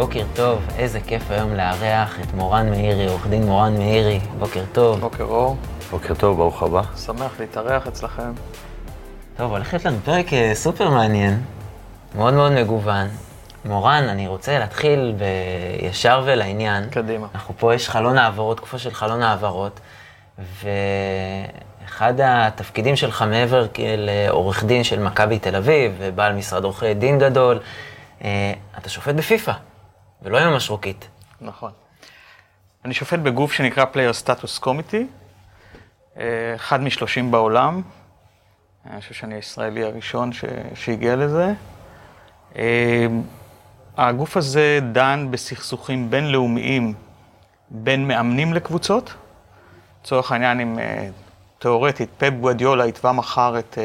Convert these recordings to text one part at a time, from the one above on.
בוקר טוב, איזה כיף היום לארח את מורן מאירי, עורך דין מורן מאירי, בוקר טוב. בוקר אור, בוקר טוב, ברוך הבא. שמח להתארח אצלכם. טוב, הולך להיות לנו פרק אה, סופר מעניין, מאוד מאוד מגוון. מורן, אני רוצה להתחיל בישר ולעניין. קדימה. אנחנו פה, יש חלון העברות, תקופה של חלון העברות, ואחד התפקידים שלך מעבר לעורך דין של מכבי תל אביב, ובעל משרד עורכי דין גדול, אה, אתה שופט בפיפ"א, ולא עם המשרוקית. נכון. אני שופט בגוף שנקרא Player Status Committee, אה, אחד משלושים בעולם. אני חושב שאני הישראלי הראשון ש... שהגיע לזה. אה, הגוף הזה דן בסכסוכים בינלאומיים בין מאמנים לקבוצות. לצורך העניין, אם תיאורטית פפ גואדיולה יתבע מחר את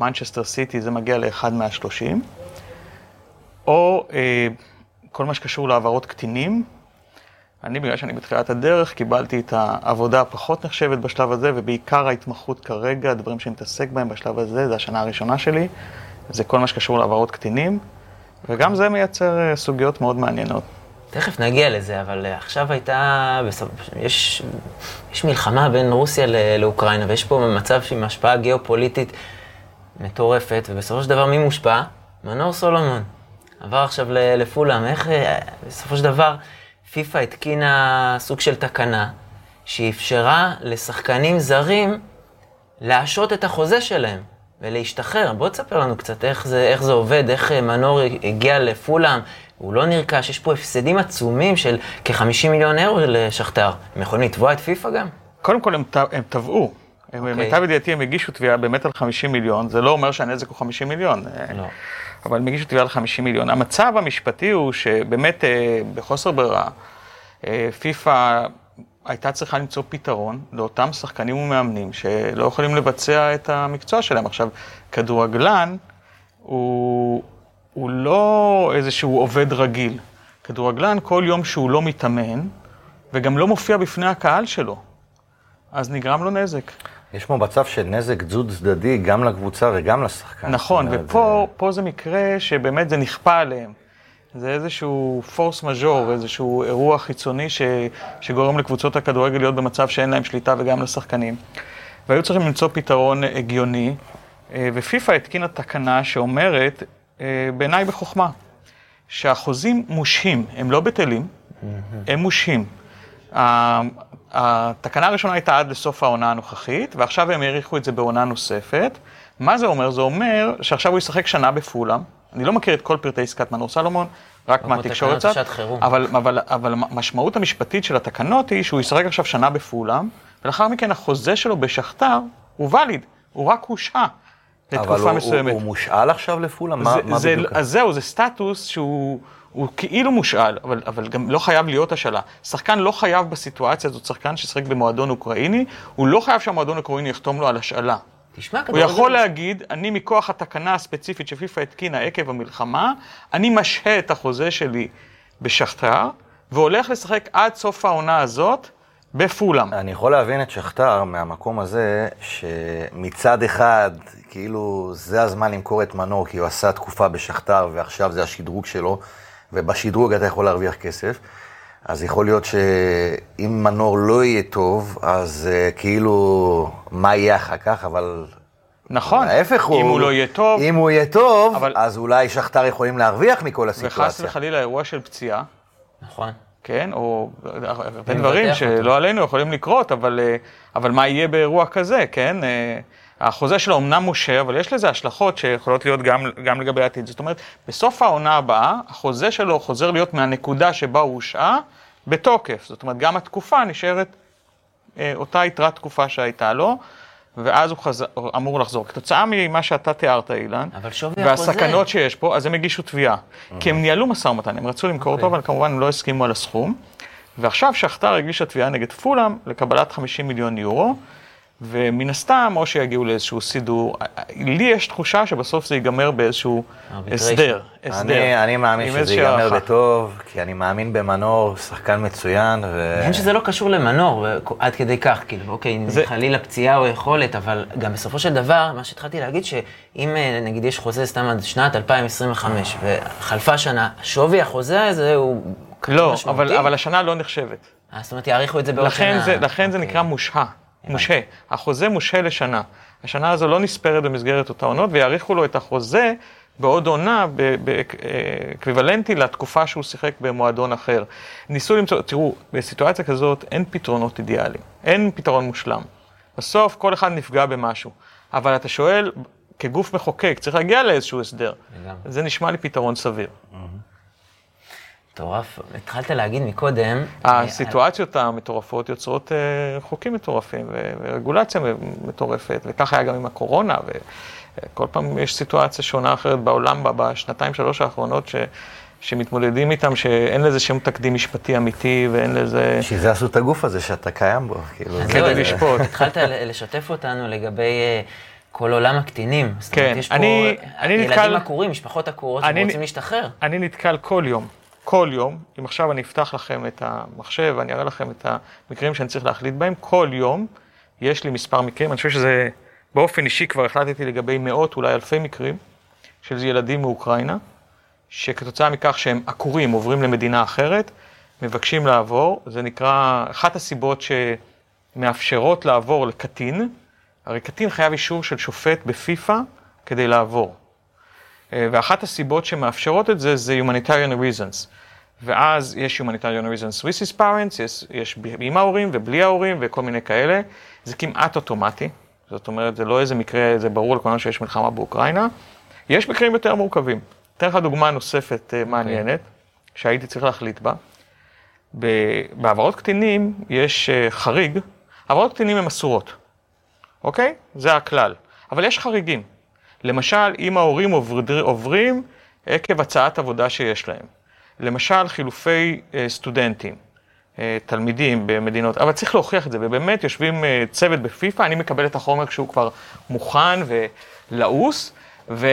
מנצ'סטר סיטי, זה מגיע לאחד מהשלושים. או אה, כל מה שקשור להעברות קטינים. אני, בגלל שאני בתחילת הדרך, קיבלתי את העבודה הפחות נחשבת בשלב הזה, ובעיקר ההתמחות כרגע, הדברים שאני מתעסק בהם בשלב הזה, זה השנה הראשונה שלי, זה כל מה שקשור להעברות קטינים, וגם זה מייצר אה, סוגיות מאוד מעניינות. תכף נגיע לזה, אבל אה, עכשיו הייתה, יש, יש מלחמה בין רוסיה לאוקראינה, ויש פה מצב עם השפעה גיאופוליטית מטורפת, ובסופו של דבר מי מושפע? מנור סולומון. עבר עכשיו לפולאם, איך אה, בסופו של דבר פיפ"א התקינה סוג של תקנה שאפשרה לשחקנים זרים להשעות את החוזה שלהם ולהשתחרר. בוא תספר לנו קצת איך זה, איך זה עובד, איך אה, מנור הגיע לפולאם, הוא לא נרכש, יש פה הפסדים עצומים של כ-50 מיליון אירו לשכתר. הם יכולים לתבוע את פיפ"א גם? קודם כל הם, הם תבעו. Okay. אוקיי. למיטב ידיעתי הם הגישו תביעה באמת על 50 מיליון, זה לא אומר שהנזק הוא 50 מיליון. לא. אבל הגישו תביעה על 50 מיליון. המצב המשפטי הוא שבאמת אה, בחוסר ברירה, אה, פיפ"א הייתה צריכה למצוא פתרון לאותם שחקנים ומאמנים שלא יכולים לבצע את המקצוע שלהם. עכשיו, כדורגלן הוא, הוא לא איזשהו עובד רגיל. כדורגלן, כל יום שהוא לא מתאמן, וגם לא מופיע בפני הקהל שלו, אז נגרם לו נזק. יש פה מצב של נזק דו צדדי גם לקבוצה וגם לשחקן. נכון, ופה זה... זה מקרה שבאמת זה נכפה עליהם. זה איזשהו פורס מז'ור, איזשהו אירוע חיצוני ש, שגורם לקבוצות הכדורגל להיות במצב שאין להם שליטה וגם לשחקנים. והיו צריכים למצוא פתרון הגיוני, אה, ופיפ"א התקינה תקנה שאומרת, אה, בעיניי בחוכמה, שהחוזים מושהים, הם לא בטלים, הם מושהים. התקנה הראשונה הייתה עד לסוף העונה הנוכחית, ועכשיו הם האריכו את זה בעונה נוספת. מה זה אומר? זה אומר שעכשיו הוא ישחק שנה בפולאם. אני לא מכיר את כל פרטי עסקת מנור סלומון, רק מהתקשורת קצת. אבל, אבל, אבל המשמעות המשפטית של התקנות היא שהוא ישחק עכשיו שנה בפולאם, ולאחר מכן החוזה שלו בשכתר הוא ואליד, הוא רק הושעה לתקופה מסוימת. אבל הוא, הוא מושאל עכשיו לפולאם? מה, מה בדיוק? אז זהו, זה סטטוס שהוא... הוא כאילו מושאל, אבל, אבל גם לא חייב להיות השאלה. שחקן לא חייב בסיטואציה הזאת, שחקן ששחק במועדון אוקראיני, הוא לא חייב שהמועדון האוקראיני יחתום לו על השאלה. תשמע, הוא יכול להגיד, אני מכוח התקנה הספציפית שפיפ"א התקינה עקב המלחמה, אני משהה את החוזה שלי בשכתר, והולך לשחק עד סוף העונה הזאת בפולאם. אני יכול להבין את שכתר מהמקום הזה, שמצד אחד, כאילו, זה הזמן למכור את מנור, כי הוא עשה תקופה בשכתר, ועכשיו זה השדרוג שלו. ובשדרוג אתה יכול להרוויח כסף. אז יכול להיות שאם מנור לא יהיה טוב, אז uh, כאילו, מה יהיה אחר כך, אבל... נכון, ההפך הוא... אם הוא לא יהיה טוב... אם הוא יהיה טוב, אבל... אז אולי שכתר יכולים להרוויח מכל הסיטואציה. וחס וחלילה אירוע של פציעה. נכון. כן, או הרבה דברים שלא עלינו יכולים לקרות, אבל, אה, אבל מה יהיה באירוע כזה, כן? החוזה שלו אמנם מושה, אבל יש לזה השלכות שיכולות להיות גם, גם לגבי העתיד. זאת אומרת, בסוף העונה הבאה, החוזה שלו חוזר להיות מהנקודה שבה הוא הושעה בתוקף. זאת אומרת, גם התקופה נשארת אה, אותה יתרת תקופה שהייתה לו, ואז הוא חז... אמור לחזור. כתוצאה ממה שאתה תיארת, אילן. והסכנות שיש פה, אז הם הגישו תביעה. Mm-hmm. כי הם ניהלו משא ומתן, הם רצו למכור okay. אותו, אוקיי. אבל כמובן הם לא הסכימו על הסכום. ועכשיו שכתר הגישה תביעה נגד פולאם לקבלת 50 מיליון יורו. ומן הסתם, או שיגיעו לאיזשהו סידור. לי יש תחושה שבסוף זה ייגמר באיזשהו. הסדר. הסדר. אני, אני מאמין שזה ייגמר. בטוב, כי אני מאמין במנור, שחקן מצוין, ו... מעניין שזה לא קשור למנור, עד כדי כך, כאילו, אוקיי, זה- חלילה פציעה או יכולת, אבל גם בסופו של דבר, מה שהתחלתי להגיד, שאם אה, נגיד יש חוזה סתם עד שנת 2025, וחלפה שנה, שווי החוזה הזה הוא לא, משמעותי. אבל, אבל השנה לא נחשבת. אה, זאת אומרת, יאריכו את זה בעוד לכן שנה. זה, לכן זה אוקיי. נקרא מושהה, מושהה. החוזה מושהה לשנה. השנה הזו לא נספרת במסגרת אותה עונות, ויאריכו לו את החוזה בעוד עונה באקוויוולנטי לתקופה שהוא שיחק במועדון אחר. ניסו למצוא, תראו, בסיטואציה כזאת אין פתרונות אידיאליים, אין פתרון מושלם. בסוף כל אחד נפגע במשהו, אבל אתה שואל, כגוף מחוקק, צריך להגיע לאיזשהו הסדר. לגמרי. זה נשמע לי פתרון סביר. מטורף. התחלת להגיד מקודם... אה, הסיטואציות המטורפות יוצרות אה, חוקים מטורפים ו- ורגולציה מטורפת, וכך היה גם עם הקורונה, וכל פעם יש סיטואציה שונה אחרת בעולם בשנתיים, שלוש האחרונות, ש- שמתמודדים איתם, שאין לזה שום תקדים משפטי אמיתי ואין לזה... בשביל זה עשו את הגוף הזה שאתה קיים בו, כאילו. כדי לשפוט. התחלת ל- לשתף אותנו לגבי אה, כל עולם הקטינים. זאת כן, אומרת, יש פה אני- אני ילדים נתקל- עקורים, משפחות עקורות אני- שרוצים להשתחרר. אני נתקל כל יום, כל יום, אם עכשיו אני אפתח לכם את המחשב ואני אראה לכם את המקרים שאני צריך להחליט בהם, כל יום יש לי מספר מקרים, אני חושב שזה באופן אישי כבר החלטתי לגבי מאות, אולי אלפי מקרים, של ילדים מאוקראינה, שכתוצאה מכך שהם עקורים, עוברים למדינה אחרת, מבקשים לעבור, זה נקרא, אחת הסיבות שמאפשרות לעבור לקטין, הרי קטין חייב אישור של שופט בפיפ"א כדי לעבור. אה, ואחת הסיבות שמאפשרות את זה זה humanitarian reasons. ואז יש humanitarian reasons with his parents, יש, יש עם ההורים ובלי ההורים וכל מיני כאלה. זה כמעט אוטומטי, זאת אומרת, זה לא איזה מקרה, זה ברור לכולנו שיש מלחמה באוקראינה. יש מקרים יותר מורכבים. אתן לך דוגמה נוספת אה, מעניינת, שהייתי צריך להחליט בה. בהעברות קטינים יש אה, חריג, העברות קטינים הן אסורות, אוקיי? זה הכלל. אבל יש חריגים. למשל, אם ההורים עובר, עוברים עקב הצעת עבודה שיש להם. למשל, חילופי אה, סטודנטים, אה, תלמידים במדינות, אבל צריך להוכיח את זה, ובאמת יושבים אה, צוות בפיפ"א, אני מקבל את החומר כשהוא כבר מוכן ולעוס, ו...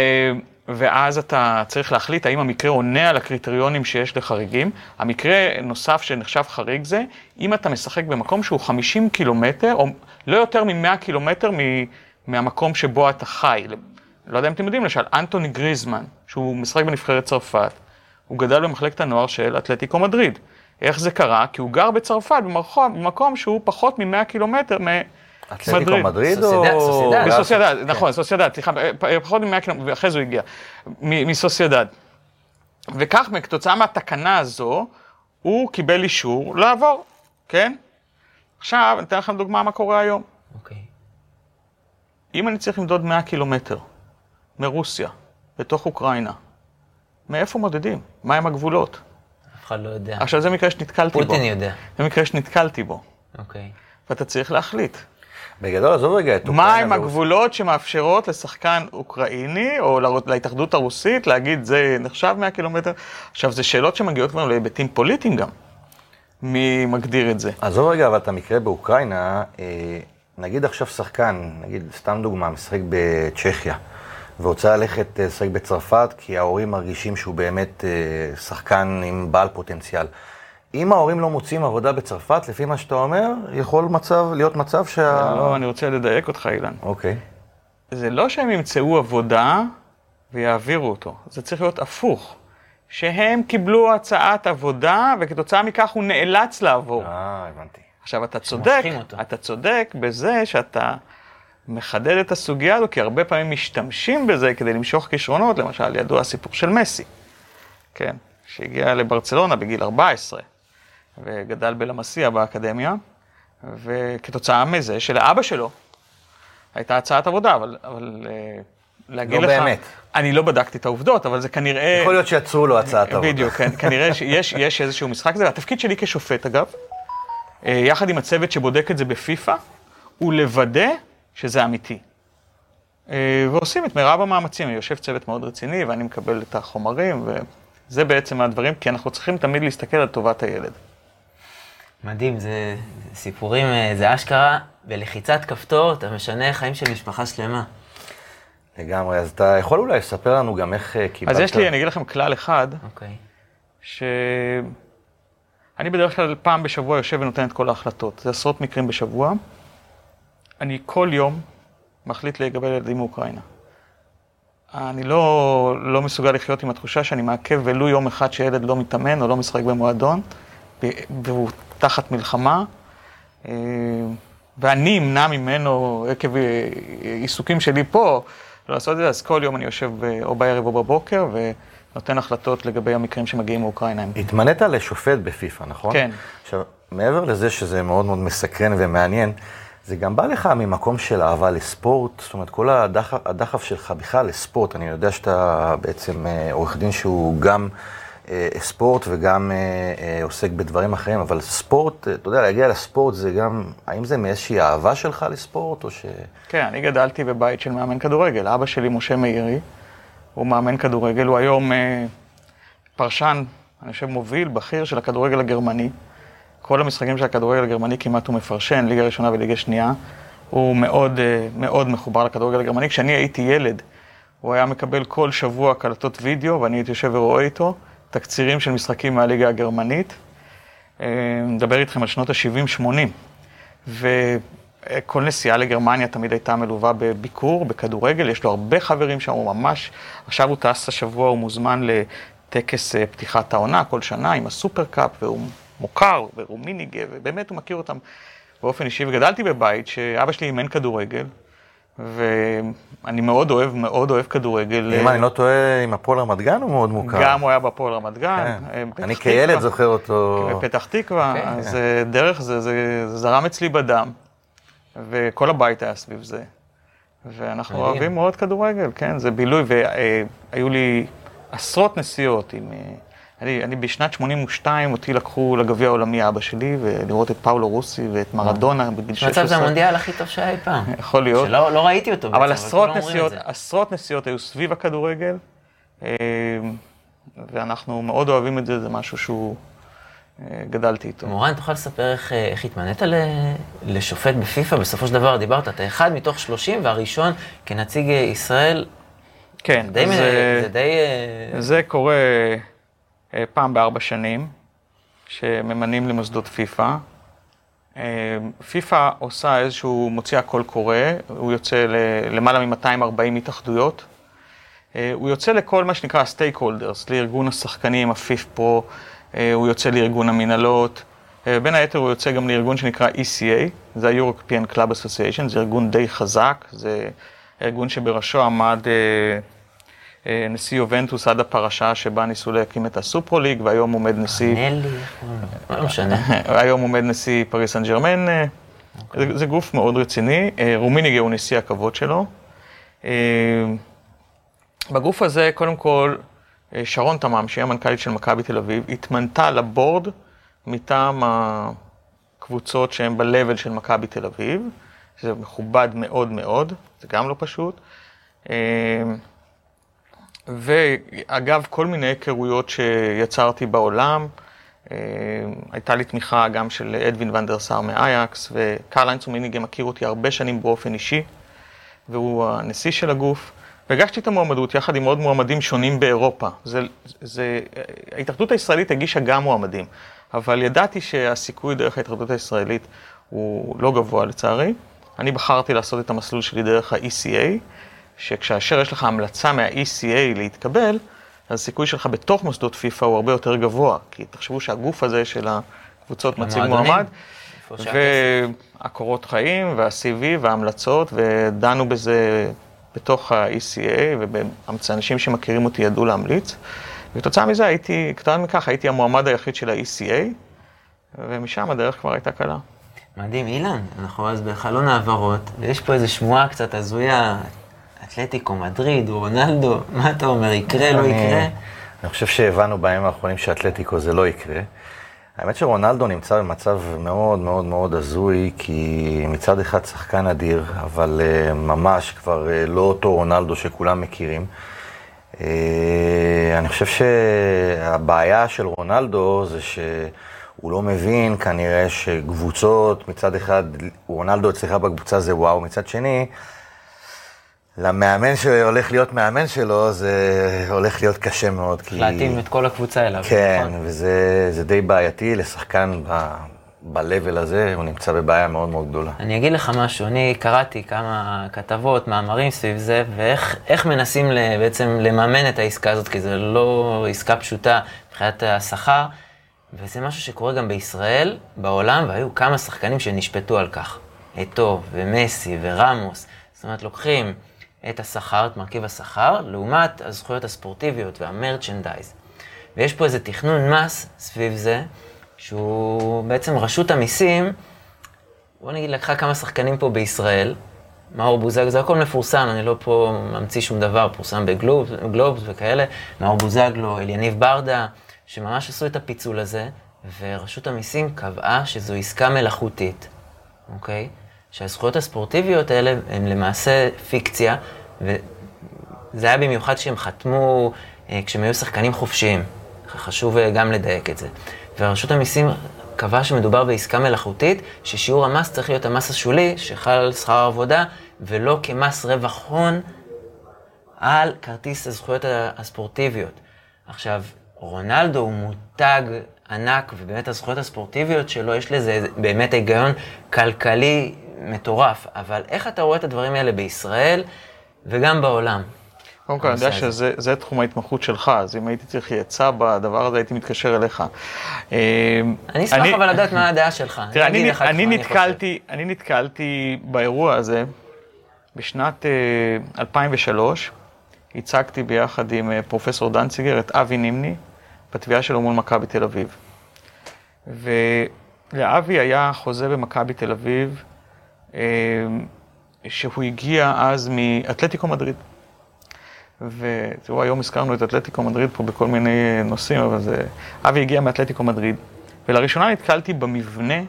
ואז אתה צריך להחליט האם המקרה עונה על הקריטריונים שיש לחריגים. המקרה נוסף שנחשב חריג זה, אם אתה משחק במקום שהוא 50 קילומטר, או לא יותר מ-100 קילומטר מ- מהמקום שבו אתה חי. לא יודע אם אתם יודעים, למשל, אנטוני גריזמן, שהוא משחק בנבחרת צרפת, הוא גדל במחלקת הנוער של אתלטיקו מדריד. איך זה קרה? כי הוא גר בצרפת, במקום, במקום שהוא פחות מ-100 קילומטר אתלטיקו מדריד. או... סוסיידד. בסוסיידד, כן. נכון, סוסיידד, סליחה, פ- פחות מ-100 קילומטר, ואחרי זה הוא הגיע, מ- מסוסיידד. וכך, כתוצאה מהתקנה הזו, הוא קיבל אישור לעבור, כן? עכשיו, אני אתן לכם דוגמה מה קורה היום. אוקיי. אם אני צריך למדוד 100 קילומטר מרוסיה, בתוך אוקראינה, מאיפה מודדים? מהם הגבולות? אף אחד לא יודע. עכשיו, זה מקרה שנתקלתי בו. פוטין יודע. זה מקרה שנתקלתי בו, אוקיי. ואתה צריך להחליט. בגדול, עזוב רגע את מה אוקראינה הם ורוסיה. הגבולות שמאפשרות לשחקן אוקראיני, או לה- להתאחדות הרוסית, להגיד זה נחשב 100 קילומטר? עכשיו, זה שאלות שמגיעות כבר להיבטים פוליטיים גם. מי מגדיר את זה? עזוב רגע, אבל את המקרה באוקראינה, אה, נגיד עכשיו שחקן, נגיד, סתם דוגמה, משחק בצ'כיה, ורוצה ללכת אה, לשחק בצרפת, כי ההורים מרגישים שהוא באמת אה, שחקן עם בעל פוטנציאל. אם ההורים לא מוצאים עבודה בצרפת, לפי מה שאתה אומר, יכול מצב, להיות מצב שה... לא, אני רוצה לדייק אותך, אילן. אוקיי. זה לא שהם ימצאו עבודה ויעבירו אותו, זה צריך להיות הפוך. שהם קיבלו הצעת עבודה, וכתוצאה מכך הוא נאלץ לעבור. אה, הבנתי. עכשיו, אתה צודק. אתה צודק בזה שאתה מחדד את הסוגיה הזו, כי הרבה פעמים משתמשים בזה כדי למשוך כישרונות, למשל, ידוע הסיפור של מסי, כן, שהגיע לברצלונה בגיל 14, וגדל בלמסיה באקדמיה, וכתוצאה מזה שלאבא שלו הייתה הצעת עבודה, אבל, אבל אה, להגיד לא לך... באמת. אני לא בדקתי את העובדות, אבל זה כנראה... יכול להיות שיצרו לו הצעת עבודה. בדיוק, כן, כנראה שיש יש איזשהו משחק כזה. התפקיד שלי כשופט, אגב, אה, יחד עם הצוות שבודק את זה בפיפ"א, הוא לוודא שזה אמיתי. אה, ועושים את מירב המאמצים. יושב צוות מאוד רציני, ואני מקבל את החומרים, וזה בעצם הדברים, כי אנחנו צריכים תמיד להסתכל על טובת הילד. מדהים, זה סיפורים, אה, זה אשכרה, בלחיצת כפתור אתה משנה חיים של משפחה שלמה. לגמרי, אז אתה יכול אולי לספר לנו גם איך אה, קיבלת... אז יש לי, אני אגיד לכם כלל אחד, אוקיי. שאני בדרך כלל פעם בשבוע יושב ונותן את כל ההחלטות. זה עשרות מקרים בשבוע. אני כל יום מחליט לגבי ילדים מאוקראינה. אני לא, לא מסוגל לחיות עם התחושה שאני מעכב ולו יום אחד שילד לא מתאמן או לא משחק במועדון, והוא תחת מלחמה, אה, ואני אמנע ממנו עקב אה, עיסוקים שלי פה, לעשות את זה, אז כל יום אני יושב אה, או בערב או בבוקר ונותן החלטות לגבי המקרים שמגיעים מאוקראינה. התמנית לשופט בפיפ"א, נכון? כן. עכשיו, מעבר לזה שזה מאוד מאוד מסקרן ומעניין, זה גם בא לך ממקום של אהבה לספורט, זאת אומרת, כל הדחף, הדחף שלך בכלל לספורט, אני יודע שאתה בעצם עורך דין שהוא גם... אה, ספורט וגם אה, אה, עוסק בדברים אחרים, אבל ספורט, אתה יודע, להגיע לספורט זה גם, האם זה מאיזושהי אהבה שלך לספורט, או ש... כן, אני גדלתי בבית של מאמן כדורגל. אבא שלי, משה מאירי, הוא מאמן כדורגל, הוא היום פרשן, אני חושב, מוביל, בכיר של הכדורגל הגרמני. כל המשחקים של הכדורגל הגרמני כמעט הוא מפרשן, ליגה ראשונה וליגה שנייה. הוא מאוד מאוד מחובר לכדורגל הגרמני. כשאני הייתי ילד, הוא היה מקבל כל שבוע קלטות וידאו, ואני הייתי יושב ורואה איתו. תקצירים של משחקים מהליגה הגרמנית. מדבר איתכם על שנות ה-70-80, וכל נסיעה לגרמניה תמיד הייתה מלווה בביקור, בכדורגל, יש לו הרבה חברים שם, הוא ממש, עכשיו הוא טס השבוע, הוא מוזמן לטקס אה, פתיחת העונה כל שנה עם הסופרקאפ, והוא מוכר, והוא מיניגה, ובאמת הוא מכיר אותם באופן אישי, וגדלתי בבית שאבא שלי אימן כדורגל, ואני מאוד אוהב, מאוד אוהב כדורגל. אם אני לא טועה, עם הפועל רמת גן הוא מאוד מוכר. גם הוא היה בפועל רמת גן. כן. אני כילד זוכר אותו. בפתח תקווה, כן. אז אה, דרך זה, זה זרם אצלי בדם, וכל הבית היה סביב זה. ואנחנו אוהבים מאוד כדורגל, כן, זה בילוי, והיו לי עשרות נסיעות עם... אה, אני, אני בשנת 82, אותי לקחו לגביע העולמי אבא שלי, ולראות את פאולו רוסי ואת מרדונה בגיל 16. מצב זה המונדיאל הכי טוב שהיה אי פעם. יכול להיות. שלא לא ראיתי אותו בעצם, אבל עשרות נסיעות, עשרות נסיעות היו סביב הכדורגל, אה, ואנחנו מאוד אוהבים את זה, זה משהו שהוא... אה, גדלתי איתו. מורן, תוכל לספר איך, אה, איך התמנית לשופט בפיפ"א? בסופו של דבר דיברת, אתה אחד מתוך שלושים, והראשון כנציג ישראל. כן, די, זה, זה די... זה קורה אה, פעם בארבע שנים, שממנים למוסדות פיפ"א. אה, פיפ"א עושה איזשהו, מוציאה קול קורא, הוא יוצא למעלה מ-240 התאחדויות. אה, הוא יוצא לכל מה שנקרא stakeholders, לארגון השחקנים, ה FIFPRO, הוא יוצא לארגון המנהלות. בין היתר הוא יוצא גם לארגון שנקרא ECA, זה ה-European Club Association, זה ארגון די חזק, זה ארגון שבראשו עמד אה, נשיא יובנטוס עד הפרשה שבה ניסו להקים את הסופרוליג, והיום עומד נשיא... נלי, לא משנה. היום עומד נשיא פריס סן ג'רמן. אה, אוקיי. זה גוף מאוד רציני. אה, רומיניגה הוא נשיא הכבוד שלו. בגוף הזה, קודם כל, שרון תמם, שהיא המנכ"לית של מכבי תל אביב, התמנתה לבורד מטעם הקבוצות שהן ב-level של מכבי תל אביב, שזה מכובד מאוד מאוד, זה גם לא פשוט. ואגב, כל מיני היכרויות שיצרתי בעולם, אה, הייתה לי תמיכה גם של אדווין ונדר סאר מאייקס, וקרל איינץ מיניגה מכיר אותי הרבה שנים באופן אישי, והוא הנשיא של הגוף. והגשתי את המועמדות יחד עם עוד מועמדים שונים באירופה. זה, זה, ההתאחדות הישראלית הגישה גם מועמדים, אבל ידעתי שהסיכוי דרך ההתאחדות הישראלית הוא לא גבוה לצערי. אני בחרתי לעשות את המסלול שלי דרך ה-ECA, שכאשר יש לך המלצה מה-ECA להתקבל, אז הסיכוי שלך בתוך מוסדות פיפ"א הוא הרבה יותר גבוה. כי תחשבו שהגוף הזה של הקבוצות מציג מועמד, והקורות חיים, וה-CV, וההמלצות, ודנו בזה בתוך ה-ECA, ואנשים שמכירים אותי ידעו להמליץ. וכתוצאה מזה הייתי, כתוצאה מכך הייתי המועמד היחיד של ה-ECA, ומשם הדרך כבר הייתה קלה. מדהים, אילן, אנחנו אז בחלון העברות, ויש פה איזו שמועה קצת הזויה, אתלטיקו, מדריד, רונלדו, מה אתה אומר, יקרה, לא יקרה? אני חושב שהבנו בימים האחרונים שאתלטיקו זה לא יקרה. האמת שרונלדו נמצא במצב מאוד מאוד מאוד הזוי, כי מצד אחד שחקן אדיר, אבל uh, ממש כבר uh, לא אותו רונלדו שכולם מכירים. Uh, אני חושב שהבעיה של רונלדו זה שהוא הוא לא מבין כנראה שקבוצות, מצד אחד, רונלדו אצלך בקבוצה זה וואו, מצד שני, למאמן שהולך להיות מאמן שלו, זה הולך להיות קשה מאוד. כי... להתאים את כל הקבוצה אליו. כן, נכון. וזה די בעייתי לשחקן ב... ב-level הזה, הוא נמצא בבעיה מאוד מאוד גדולה. אני אגיד לך משהו, אני קראתי כמה כתבות, מאמרים סביב זה, ואיך מנסים בעצם לממן את העסקה הזאת, כי זו לא עסקה פשוטה מבחינת השכר, וזה משהו שקורה גם בישראל, בעולם, והיו כמה שחקנים שנשפטו על כך. אתו, ומסי, ורמוס. זאת אומרת, לוקחים את השכר, את מרכיב השכר, לעומת הזכויות הספורטיביות והמרצ'נדייז. ויש פה איזה תכנון מס סביב זה, שהוא בעצם רשות המיסים, בוא נגיד, לקחה כמה שחקנים פה בישראל, מאור בוזגלו, זה הכל מפורסם, אני לא פה ממציא שום דבר, פורסם בגלובס וכאלה, מאור בוזגלו, אליניב ברדה, שממש עשו את הפיצול הזה, ורשות המיסים קבעה שזו עסקה מלאכותית, אוקיי? שהזכויות הספורטיביות האלה הן למעשה פיקציה, וזה היה במיוחד שהם חתמו אה, כשהם היו שחקנים חופשיים. חשוב אה, גם לדייק את זה. ורשות המיסים קבעה שמדובר בעסקה מלאכותית, ששיעור המס צריך להיות המס השולי שחל על שכר העבודה, ולא כמס רווח הון על כרטיס הזכויות הספורטיביות. עכשיו, רונלדו הוא מותג ענק, ובאמת הזכויות הספורטיביות שלו, יש לזה באמת היגיון כלכלי מטורף. אבל איך אתה רואה את הדברים האלה בישראל וגם בעולם? קודם כל, אני יודע שזה תחום ההתמחות שלך, אז אם הייתי צריך עצה בדבר הזה, הייתי מתקשר אליך. אה, אני אשמח אבל לדעת מה הדעה שלך. תראה, אני נתקלתי באירוע הזה בשנת 2003, אה, הצגתי ביחד עם אה, פרופסור דנציגר את אבי נימני, בתביעה שלו מול מכבי תל אביב. ולאבי היה חוזה במכבי תל אביב, שהוא הגיע אז מאתלטיקו מדריד. ותראו, היום הזכרנו את אתלטיקו מדריד פה בכל מיני נושאים, אבל זה... אבי הגיע מאתלטיקו מדריד, ולראשונה נתקלתי במבנה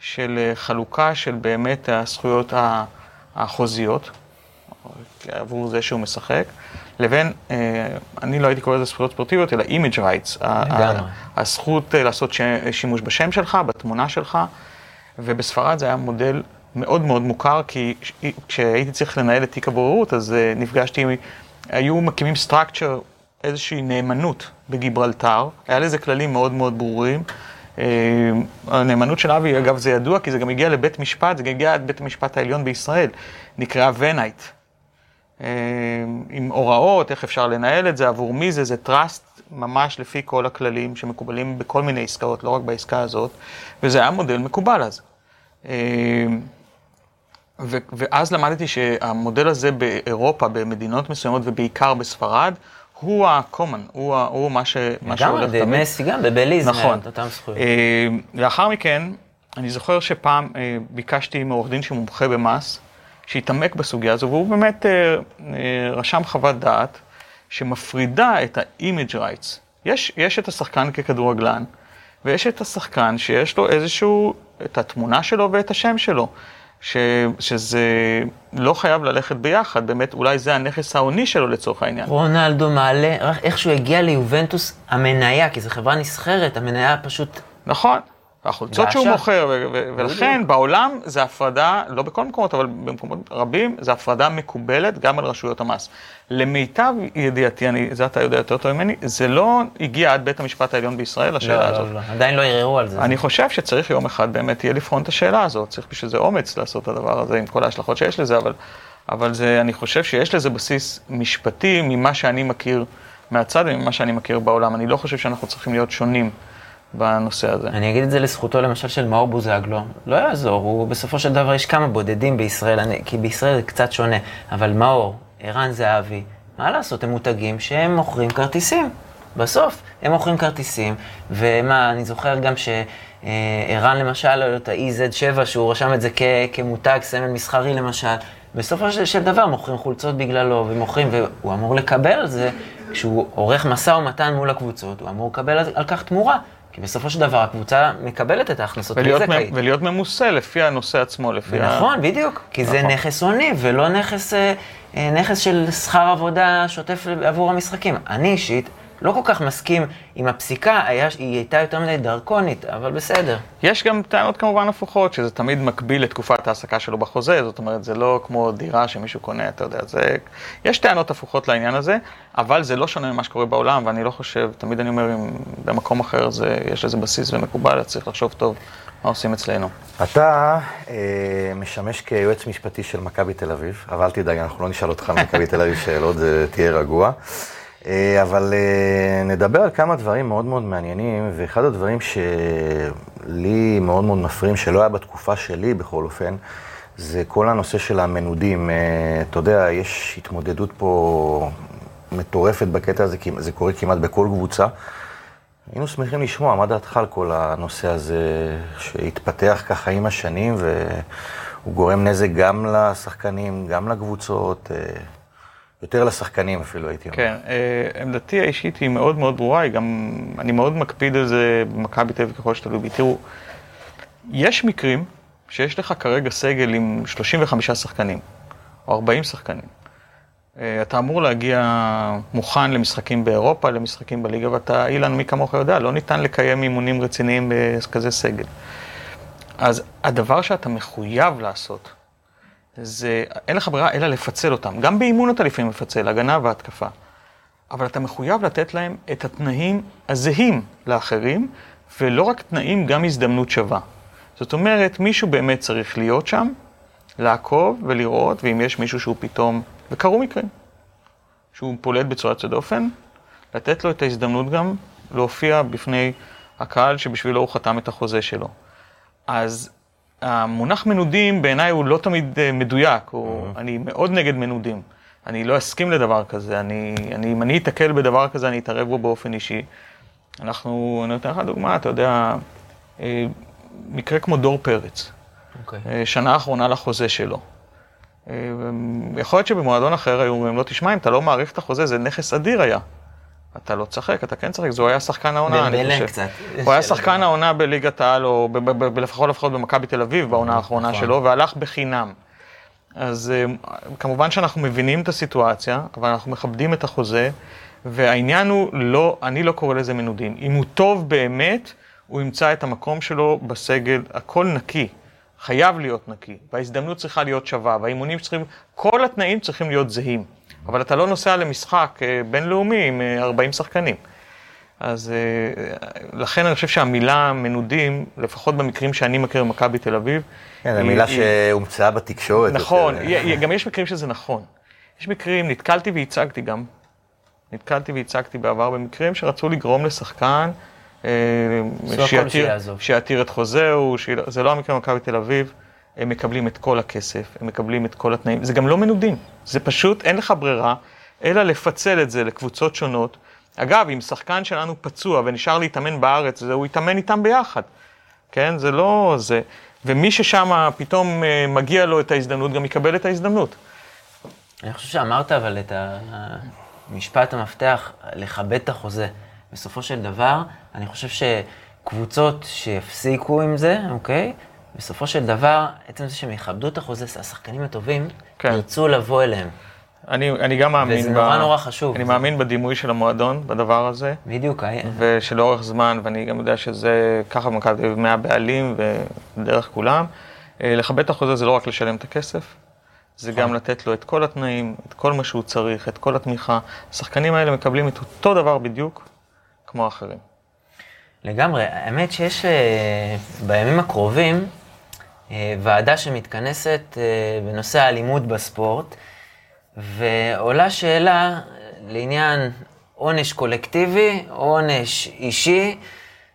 של חלוקה של באמת הזכויות החוזיות, עבור זה שהוא משחק, לבין, אה, אני לא הייתי קורא לזה זכויות ספורטיביות, אלא image rights, הזכות אה, לעשות שימוש בשם שלך, בתמונה שלך, ובספרד זה היה מודל מאוד מאוד מוכר, כי כשהייתי צריך לנהל את תיק הבוררות, אז אה, נפגשתי. היו מקימים structure, איזושהי נאמנות בגיברלטר, היה לזה כללים מאוד מאוד ברורים. אה, הנאמנות של אבי, אגב, זה ידוע, כי זה גם הגיע לבית משפט, זה גם הגיע עד בית המשפט העליון בישראל, נקרא ונייט. אה, עם הוראות, איך אפשר לנהל את זה, עבור מי זה, זה trust ממש לפי כל הכללים שמקובלים בכל מיני עסקאות, לא רק בעסקה הזאת, וזה היה מודל מקובל אז. אה, ואז למדתי שהמודל הזה באירופה, במדינות מסוימות ובעיקר בספרד, הוא ה-common, הוא, הוא מה, ש, מה שהולך תמיד. גם מסי גם, בבליז, נכון. אותם זכויות. אה, לאחר מכן, אני זוכר שפעם אה, ביקשתי מעורך דין שמומחה במס, שהתעמק בסוגיה הזו, והוא באמת אה, רשם חוות דעת שמפרידה את ה-image rights. יש, יש את השחקן ככדורגלן, ויש את השחקן שיש לו איזשהו, את התמונה שלו ואת השם שלו. ש, שזה לא חייב ללכת ביחד, באמת אולי זה הנכס ההוני שלו לצורך העניין. רונלדו מעלה, איך שהוא הגיע ליובנטוס, המניה, כי זו חברה נסחרת, המניה פשוט... נכון. החולצות שהוא מוכר, ולכן בעולם זה הפרדה, לא בכל מקומות, אבל במקומות רבים, זה הפרדה מקובלת גם על רשויות המס. למיטב ידיעתי, אני, זה אתה יודע יותר טוב ממני, זה לא הגיע עד בית המשפט העליון בישראל, השאלה לא, הזאת. לא, לא, עדיין לא ערערו על זה. אני חושב שצריך יום אחד באמת יהיה לבחון את השאלה הזאת, צריך בשביל זה אומץ לעשות את הדבר הזה, עם כל ההשלכות שיש לזה, אבל, אבל זה, אני חושב שיש לזה בסיס משפטי ממה שאני מכיר מהצד וממה שאני מכיר בעולם. אני לא חושב שאנחנו צריכים להיות שונים. בנושא הזה. אני אגיד את זה לזכותו למשל של מאור בוזגלו, לא יעזור, הוא בסופו של דבר, יש כמה בודדים בישראל, אני, כי בישראל זה קצת שונה, אבל מאור, ערן זהבי, מה לעשות, הם מותגים שהם מוכרים כרטיסים. בסוף, הם מוכרים כרטיסים, ומה, אני זוכר גם שערן למשל, את ה-EZ7, שהוא רשם את זה כ- כמותג, סמל מסחרי למשל, בסופו של, של דבר מוכרים חולצות בגללו, ומוכרים, והוא אמור לקבל על זה, כשהוא עורך משא ומתן מול הקבוצות, הוא אמור לקבל על, על כך תמורה. כי בסופו של דבר הקבוצה מקבלת את ההכנסות, ולהיות, מ- ולהיות ממוסה לפי הנושא עצמו, לפי נכון, ה... בדיוק, כי נכון. זה נכס הוני ולא נכס, אה, אה, נכס של שכר עבודה שוטף עבור המשחקים. אני אישית לא כל כך מסכים עם הפסיקה, היה, היא הייתה יותר מדי דרקונית, אבל בסדר. יש גם טענות כמובן הפוכות, שזה תמיד מקביל לתקופת ההעסקה שלו בחוזה, זאת אומרת, זה לא כמו דירה שמישהו קונה, אתה יודע, זה... יש טענות הפוכות לעניין הזה, אבל זה לא שונה ממה שקורה בעולם, ואני לא חושב, תמיד אני אומר, אם במקום אחר זה, יש לזה בסיס ומקובל, אז צריך לחשוב טוב מה עושים אצלנו. אתה אה, משמש כיועץ משפטי של מכבי תל אביב, אבל אל תדאג, אנחנו לא נשאל אותך ממכבי תל אביב שאלות, תהיה רגוע. אה, אבל אה, נדבר על כמה דברים מאוד מאוד מעניינים, ואחד הדברים שלי מאוד מאוד מפריעים, שלא היה בתקופה שלי בכל אופן, זה כל הנושא של המנודים. אה, אתה יודע, יש התמודדות פה מטורפת בקטע הזה, זה קורה כמעט בכל קבוצה. היינו שמחים לשמוע, מה דעתך על כל הנושא הזה שהתפתח ככה עם השנים, והוא גורם נזק גם לשחקנים, גם לקבוצות, יותר לשחקנים אפילו, הייתי אומר. כן, עמדתי האישית היא מאוד מאוד ברורה, היא גם, אני מאוד מקפיד על זה במכבי תל אביב ככל שתלוי בי. תראו, יש מקרים שיש לך כרגע סגל עם 35 שחקנים, או 40 שחקנים. אתה אמור להגיע מוכן למשחקים באירופה, למשחקים בליגה, ואתה, אילן, מי כמוך יודע, לא ניתן לקיים אימונים רציניים בכזה סגל. אז הדבר שאתה מחויב לעשות, זה, אין לך ברירה אלא לפצל אותם. גם באימון אתה לפעמים מפצל, הגנה והתקפה. אבל אתה מחויב לתת להם את התנאים הזהים לאחרים, ולא רק תנאים, גם הזדמנות שווה. זאת אומרת, מישהו באמת צריך להיות שם, לעקוב ולראות, ואם יש מישהו שהוא פתאום, וקרו מקרים, שהוא פולט בצורה יוצאת דופן, לתת לו את ההזדמנות גם להופיע בפני הקהל שבשבילו הוא חתם את החוזה שלו. אז המונח מנודים בעיניי הוא לא תמיד מדויק, הוא, mm-hmm. אני מאוד נגד מנודים. אני לא אסכים לדבר כזה, אני, אני, אם אני אתקל בדבר כזה, אני אתערב בו באופן אישי. אנחנו, אני נותן לך דוגמה, אתה יודע, מקרה כמו דור פרץ, okay. אוקיי. שנה האחרונה לחוזה שלו. יכול להיות שבמועדון אחר היו אומרים לו, תשמע, אם אתה לא מעריך את החוזה, זה נכס אדיר היה. אתה לא צחק, אתה כן צחק, זה הוא היה שחקן העונה, אני חושב. קצת. הוא היה שחקן העונה בליגת העל, או לפחות לפחות במכבי תל אביב, בעונה האחרונה נכון. שלו, והלך בחינם. אז כמובן שאנחנו מבינים את הסיטואציה, אבל אנחנו מכבדים את החוזה, והעניין הוא לא, אני לא קורא לזה מנודים. אם הוא טוב באמת, הוא ימצא את המקום שלו בסגל, הכל נקי. חייב להיות נקי, וההזדמנות צריכה להיות שווה, והאימונים צריכים, כל התנאים צריכים להיות זהים. אבל אתה לא נוסע למשחק אה, בינלאומי עם 40 אה, שחקנים. אז אה, לכן אני חושב שהמילה מנודים, לפחות במקרים שאני מכיר במכבי תל אביב... כן, זו מילה שהומצאה בתקשורת. נכון, גם יש מקרים שזה נכון. יש מקרים, נתקלתי והצגתי גם, נתקלתי והצגתי בעבר במקרים שרצו לגרום לשחקן שיתיר את חוזהו, זה לא המקרה במכבי תל אביב. הם מקבלים את כל הכסף, הם מקבלים את כל התנאים, זה גם לא מנודים, זה פשוט, אין לך ברירה, אלא לפצל את זה לקבוצות שונות. אגב, אם שחקן שלנו פצוע ונשאר להתאמן בארץ, הוא יתאמן איתם ביחד, כן? זה לא זה. ומי ששם פתאום אה, מגיע לו את ההזדמנות, גם יקבל את ההזדמנות. אני חושב שאמרת אבל את המשפט המפתח, לכבד את החוזה. בסופו של דבר, אני חושב שקבוצות שיפסיקו עם זה, אוקיי? בסופו של דבר, עצם זה שהם יכבדו את החוזה, השחקנים הטובים, כן. ירצו לבוא אליהם. אני, אני גם מאמין... וזה נורא ב... נורא חשוב. אני זה... מאמין בדימוי של המועדון, בדבר הזה. בדיוק. ושלאורך זמן, ואני גם יודע שזה ככה במכבי מהבעלים ודרך כולם, אה, לכבד את החוזה זה לא רק לשלם את הכסף, זה גם לתת לו את כל התנאים, את כל מה שהוא צריך, את כל התמיכה. השחקנים האלה מקבלים את אותו דבר בדיוק כמו האחרים. לגמרי. האמת שיש אה, בימים הקרובים אה, ועדה שמתכנסת אה, בנושא האלימות בספורט, ועולה שאלה לעניין עונש קולקטיבי, עונש אישי,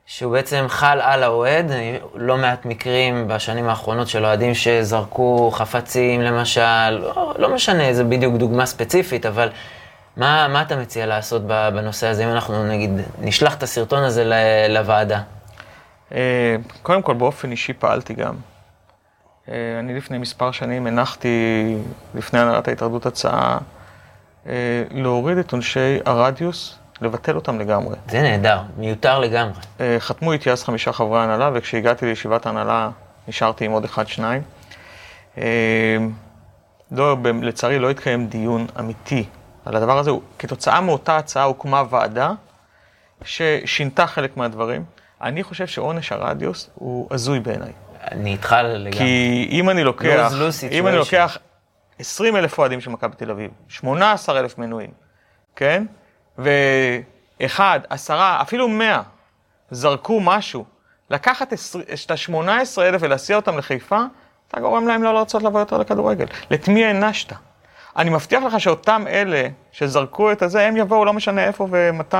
שהוא בעצם חל על האוהד. לא מעט מקרים בשנים האחרונות של אוהדים שזרקו חפצים, למשל, לא משנה, זה בדיוק דוגמה ספציפית, אבל מה, מה אתה מציע לעשות בנושא הזה, אם אנחנו נגיד נשלח את הסרטון הזה לוועדה? אה, קודם כל, באופן אישי פעלתי גם. אה, אני לפני מספר שנים הנחתי, לפני הנהלת ההתאחדות הצעה, אה, להוריד את עונשי הרדיוס, לבטל אותם לגמרי. זה נהדר, מיותר לגמרי. חתמו איתי אז חמישה חברי הנהלה, וכשהגעתי לישיבת ההנהלה נשארתי עם עוד אחד, שניים. לא, לצערי לא התקיים דיון אמיתי על הדבר הזה. כתוצאה מאותה הצעה הוקמה ועדה ששינתה חלק מהדברים. אני חושב שעונש הרדיוס הוא הזוי בעיניי. אני איתך לגמרי. כי אם אני לוקח, Lose-lose אם אני. לוקח 20 אלף אוהדים של מכבי תל אביב, 18 אלף מנויים, כן? ואחד, עשרה, אפילו 100, זרקו משהו, לקחת את ה-18 אלף ולהסיע אותם לחיפה, אתה גורם להם לא לרצות לבוא יותר לכדורגל. את מי הענשת? אני מבטיח לך שאותם אלה שזרקו את הזה, הם יבואו לא משנה איפה ומתי.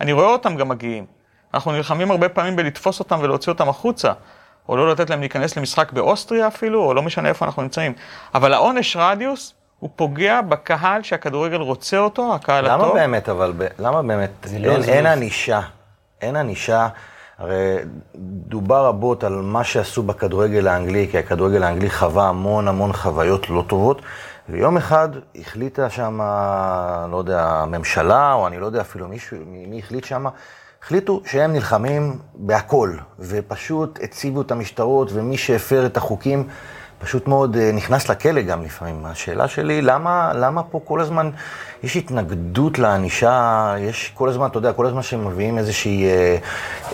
אני רואה אותם גם מגיעים. אנחנו נלחמים הרבה פעמים בלתפוס אותם ולהוציא אותם החוצה, או לא לתת להם להיכנס למשחק באוסטריה אפילו, או לא משנה איפה אנחנו נמצאים. אבל העונש רדיוס, הוא פוגע בקהל שהכדורגל רוצה אותו, הקהל למה הטוב. באמת, אבל, למה באמת, לא. אין ענישה, אין ענישה, הרי דובר רבות על מה שעשו בכדורגל האנגלי, כי הכדורגל האנגלי חווה המון המון חוויות לא טובות, ויום אחד החליטה שם, לא יודע, הממשלה, או אני לא יודע אפילו מישהו, מי, החליט שם, החליטו שהם נלחמים בהכל, ופשוט הציבו את המשטרות, ומי שהפר את החוקים, פשוט מאוד אה, נכנס לכלא גם לפעמים. השאלה שלי, למה, למה פה כל הזמן יש התנגדות לענישה, יש כל הזמן, אתה יודע, כל הזמן שמביאים איזושהי אה,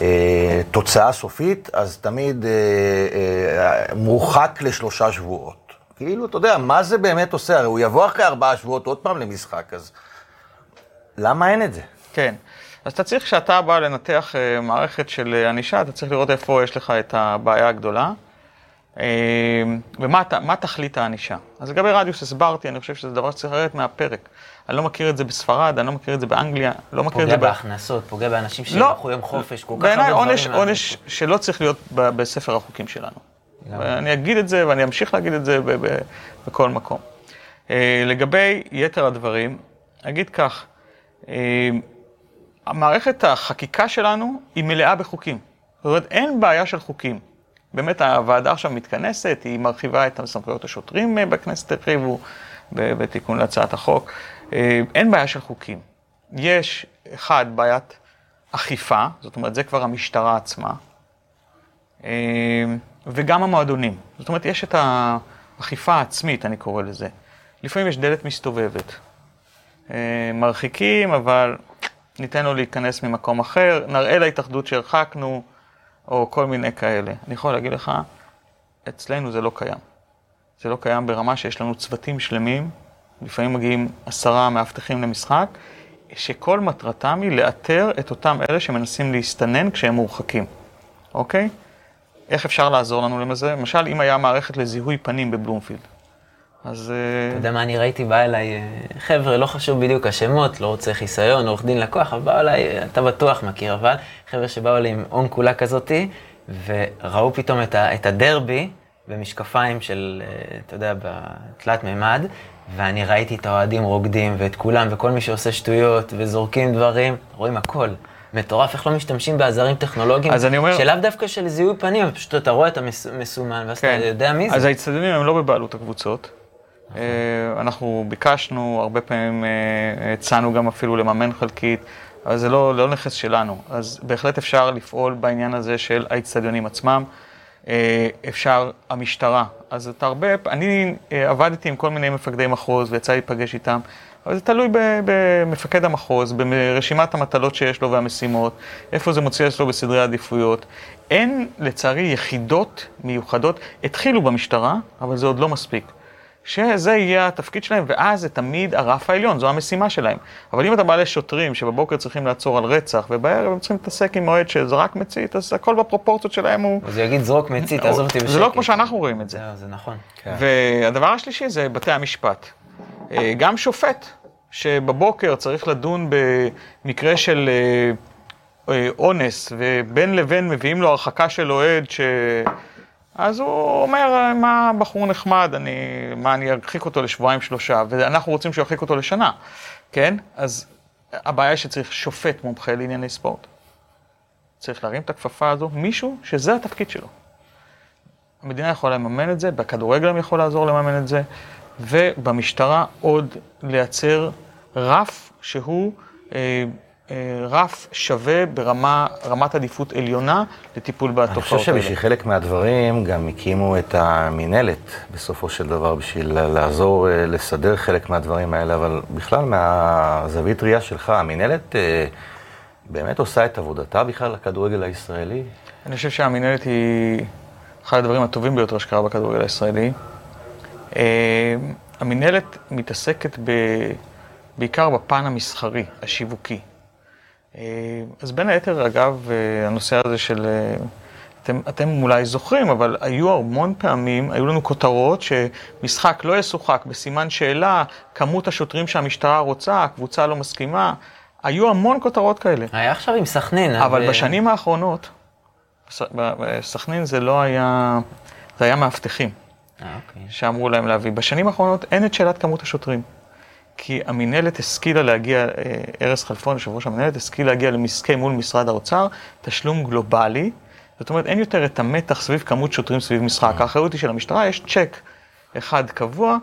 אה, תוצאה סופית, אז תמיד אה, אה, מורחק לשלושה שבועות. כאילו, אתה יודע, מה זה באמת עושה? הרי הוא יבוא אחרי ארבעה שבועות עוד פעם למשחק, אז למה אין את זה? כן. אז אתה צריך, כשאתה בא לנתח אה, מערכת של אה, ענישה, אתה צריך לראות איפה יש לך את הבעיה הגדולה. אה, ומה תכלית הענישה. אז לגבי רדיוס הסברתי, אני חושב שזה דבר שצריך לרדת מהפרק. אני לא מכיר את זה בספרד, אני לא מכיר את זה באנגליה, לא מכיר את פוגע זה ב... בהכנסות, פוגע באנשים לא. שלקחו יום חופש, כל כך בעיניי הרבה דברים. עונש, מהחיים. עונש שלא צריך להיות ב- בספר החוקים שלנו. ואני אגיד את זה ואני אמשיך להגיד את זה בכל מקום. אה, לגבי יתר הדברים, אגיד כך, אה, המערכת החקיקה שלנו היא מלאה בחוקים. זאת אומרת, אין בעיה של חוקים. באמת, הוועדה עכשיו מתכנסת, היא מרחיבה את סמכויות השוטרים אה, בכנסת, הרחיבו בתיקון להצעת החוק. אין בעיה של חוקים. יש, אחד, בעיית אכיפה, זאת אומרת, זה כבר המשטרה עצמה, וגם המועדונים. זאת אומרת, יש את האכיפה העצמית, אני קורא לזה. לפעמים יש דלת מסתובבת. אה, מרחיקים, אבל ניתן לו להיכנס ממקום אחר, נראה להתאחדות שהרחקנו, או כל מיני כאלה. אני יכול להגיד לך, אצלנו זה לא קיים. זה לא קיים ברמה שיש לנו צוותים שלמים, לפעמים מגיעים עשרה מאבטחים למשחק, שכל מטרתם היא לאתר את אותם אלה שמנסים להסתנן כשהם מורחקים, אוקיי? איך אפשר לעזור לנו לזה? למשל, אם היה מערכת לזיהוי פנים בבלומפילד, אז... אה, אתה יודע מה אני ראיתי? בא אליי אה, חבר'ה, לא חשוב בדיוק השמות, לא רוצה חיסיון, עורך דין לקוח, אבל באו אליי, אתה בטוח מכיר, אבל חבר'ה שבאו אליי עם הון כולה כזאתי, וראו פתאום את, ה, את הדרבי במשקפיים של, אה, אתה יודע, בתלת מימד, ואני ראיתי את האוהדים רוקדים, ואת כולם, וכל מי שעושה שטויות, וזורקים דברים, רואים הכל. מטורף, איך לא משתמשים בעזרים טכנולוגיים, אז אני אומר- שלאו דווקא של זיהוי פנים, פשוט אתה רואה את המסומן, ואז אתה יודע מי זה. אז האצטדיונים הם לא בבעלות הקבוצות. אה, אנחנו ביקשנו, הרבה פעמים אה, הצענו גם אפילו לממן חלקית, אבל זה לא, לא נכס שלנו. אז בהחלט אפשר לפעול בעניין הזה של האצטדיונים עצמם. אה, אפשר, המשטרה. אז אתה הרבה, אני עבדתי עם כל מיני מפקדי מחוז ויצא להיפגש איתם, אבל זה תלוי במפקד המחוז, ברשימת המטלות שיש לו והמשימות, איפה זה מוציא אצלו בסדרי העדיפויות. אין, לצערי, יחידות מיוחדות, התחילו במשטרה, אבל זה עוד לא מספיק. שזה יהיה התפקיד שלהם, ואז זה תמיד הרף העליון, זו המשימה שלהם. אבל אם אתה בא לשוטרים שבבוקר צריכים לעצור על רצח, ובערב הם צריכים להתעסק עם אוהד שזרק מצית, אז הכל בפרופורציות שלהם הוא... אז הוא יגיד, זרוק מצית, תעזוב אותי בשקט. זה לא כמו שאנחנו רואים את זה. זה נכון. כן. והדבר השלישי זה בתי המשפט. אה, גם שופט שבבוקר צריך לדון במקרה של אה, אה, אונס, ובין לבין מביאים לו הרחקה של אוהד ש... אז הוא אומר, מה בחור נחמד, אני, מה, אני ארחיק אותו לשבועיים שלושה, ואנחנו רוצים שהוא ירחיק אותו לשנה, כן? אז הבעיה שצריך שופט מומחה לענייני ספורט. צריך להרים את הכפפה הזו, מישהו שזה התפקיד שלו. המדינה יכולה לממן את זה, בכדורגל גם יכול לעזור לממן את זה, ובמשטרה עוד לייצר רף שהוא אה, אה, רף שווה ברמה, רמת עדיפות עליונה לטיפול אני בתופעות חושב האלה. שבשביל חלק מהדברים גם הקימו את המינהלת בסופו של דבר, בשביל לעזור אה, לסדר חלק מהדברים האלה, אבל בכלל מהזווית ראייה שלך, המינהלת אה, באמת עושה את עבודתה בכלל לכדורגל הישראלי? אני חושב שהמינהלת היא אחד הדברים הטובים ביותר שקרה בכדורגל הישראלי. אה, המינהלת מתעסקת ב... בעיקר בפן המסחרי, השיווקי. אה, אז בין היתר, אגב, אה, הנושא הזה של... אתם, אתם אולי זוכרים, אבל היו המון פעמים, היו לנו כותרות שמשחק לא ישוחק בסימן שאלה, כמות השוטרים שהמשטרה רוצה, הקבוצה לא מסכימה. היו המון כותרות כאלה. היה עכשיו עם סכנין. אבל ו... בשנים האחרונות, בסכנין זה לא היה, זה היה מאבטחים. אה, אוקיי. שאמרו להם להביא. בשנים האחרונות אין את שאלת כמות השוטרים. כי המינהלת השכילה להגיע, אה, ארז חלפון, יושב ראש המינהלת, השכיל להגיע למסכי מול משרד האוצר, תשלום גלובלי. זאת אומרת, אין יותר את המתח סביב כמות שוטרים סביב משחק. האחריות היא של המשטרה, יש צ'ק אחד קבוע,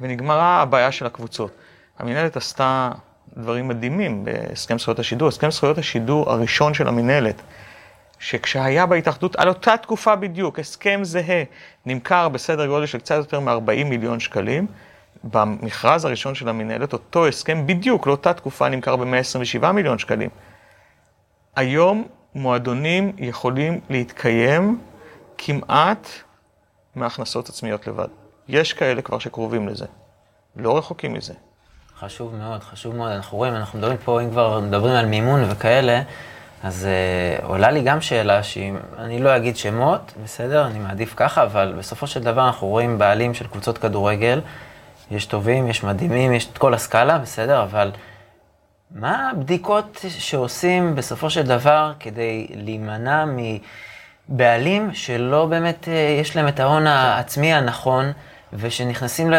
ונגמרה הבעיה של הקבוצות. המינהלת עשתה דברים מדהימים בהסכם זכויות השידור. הסכם זכויות השידור הראשון של המינהלת, שכשהיה בהתאחדות, על אותה תקופה בדיוק, הסכם זהה, נמכר בסדר גודל של קצת יותר מ-40 מיליון שקלים. במכרז הראשון של המינהלת, אותו הסכם בדיוק לאותה תקופה נמכר ב-127 מיליון שקלים. היום מועדונים יכולים להתקיים כמעט מהכנסות עצמיות לבד. יש כאלה כבר שקרובים לזה, לא רחוקים מזה. חשוב מאוד, חשוב מאוד. אנחנו רואים, אנחנו מדברים פה, אם כבר מדברים על מימון וכאלה, אז uh, עולה לי גם שאלה שהיא, אני לא אגיד שמות, בסדר, אני מעדיף ככה, אבל בסופו של דבר אנחנו רואים בעלים של קבוצות כדורגל, יש טובים, יש מדהימים, יש את כל הסקאלה, בסדר, אבל מה הבדיקות שעושים בסופו של דבר כדי להימנע מבעלים שלא באמת אה, יש להם את ההון העצמי הנכון? ושנכנסים ל...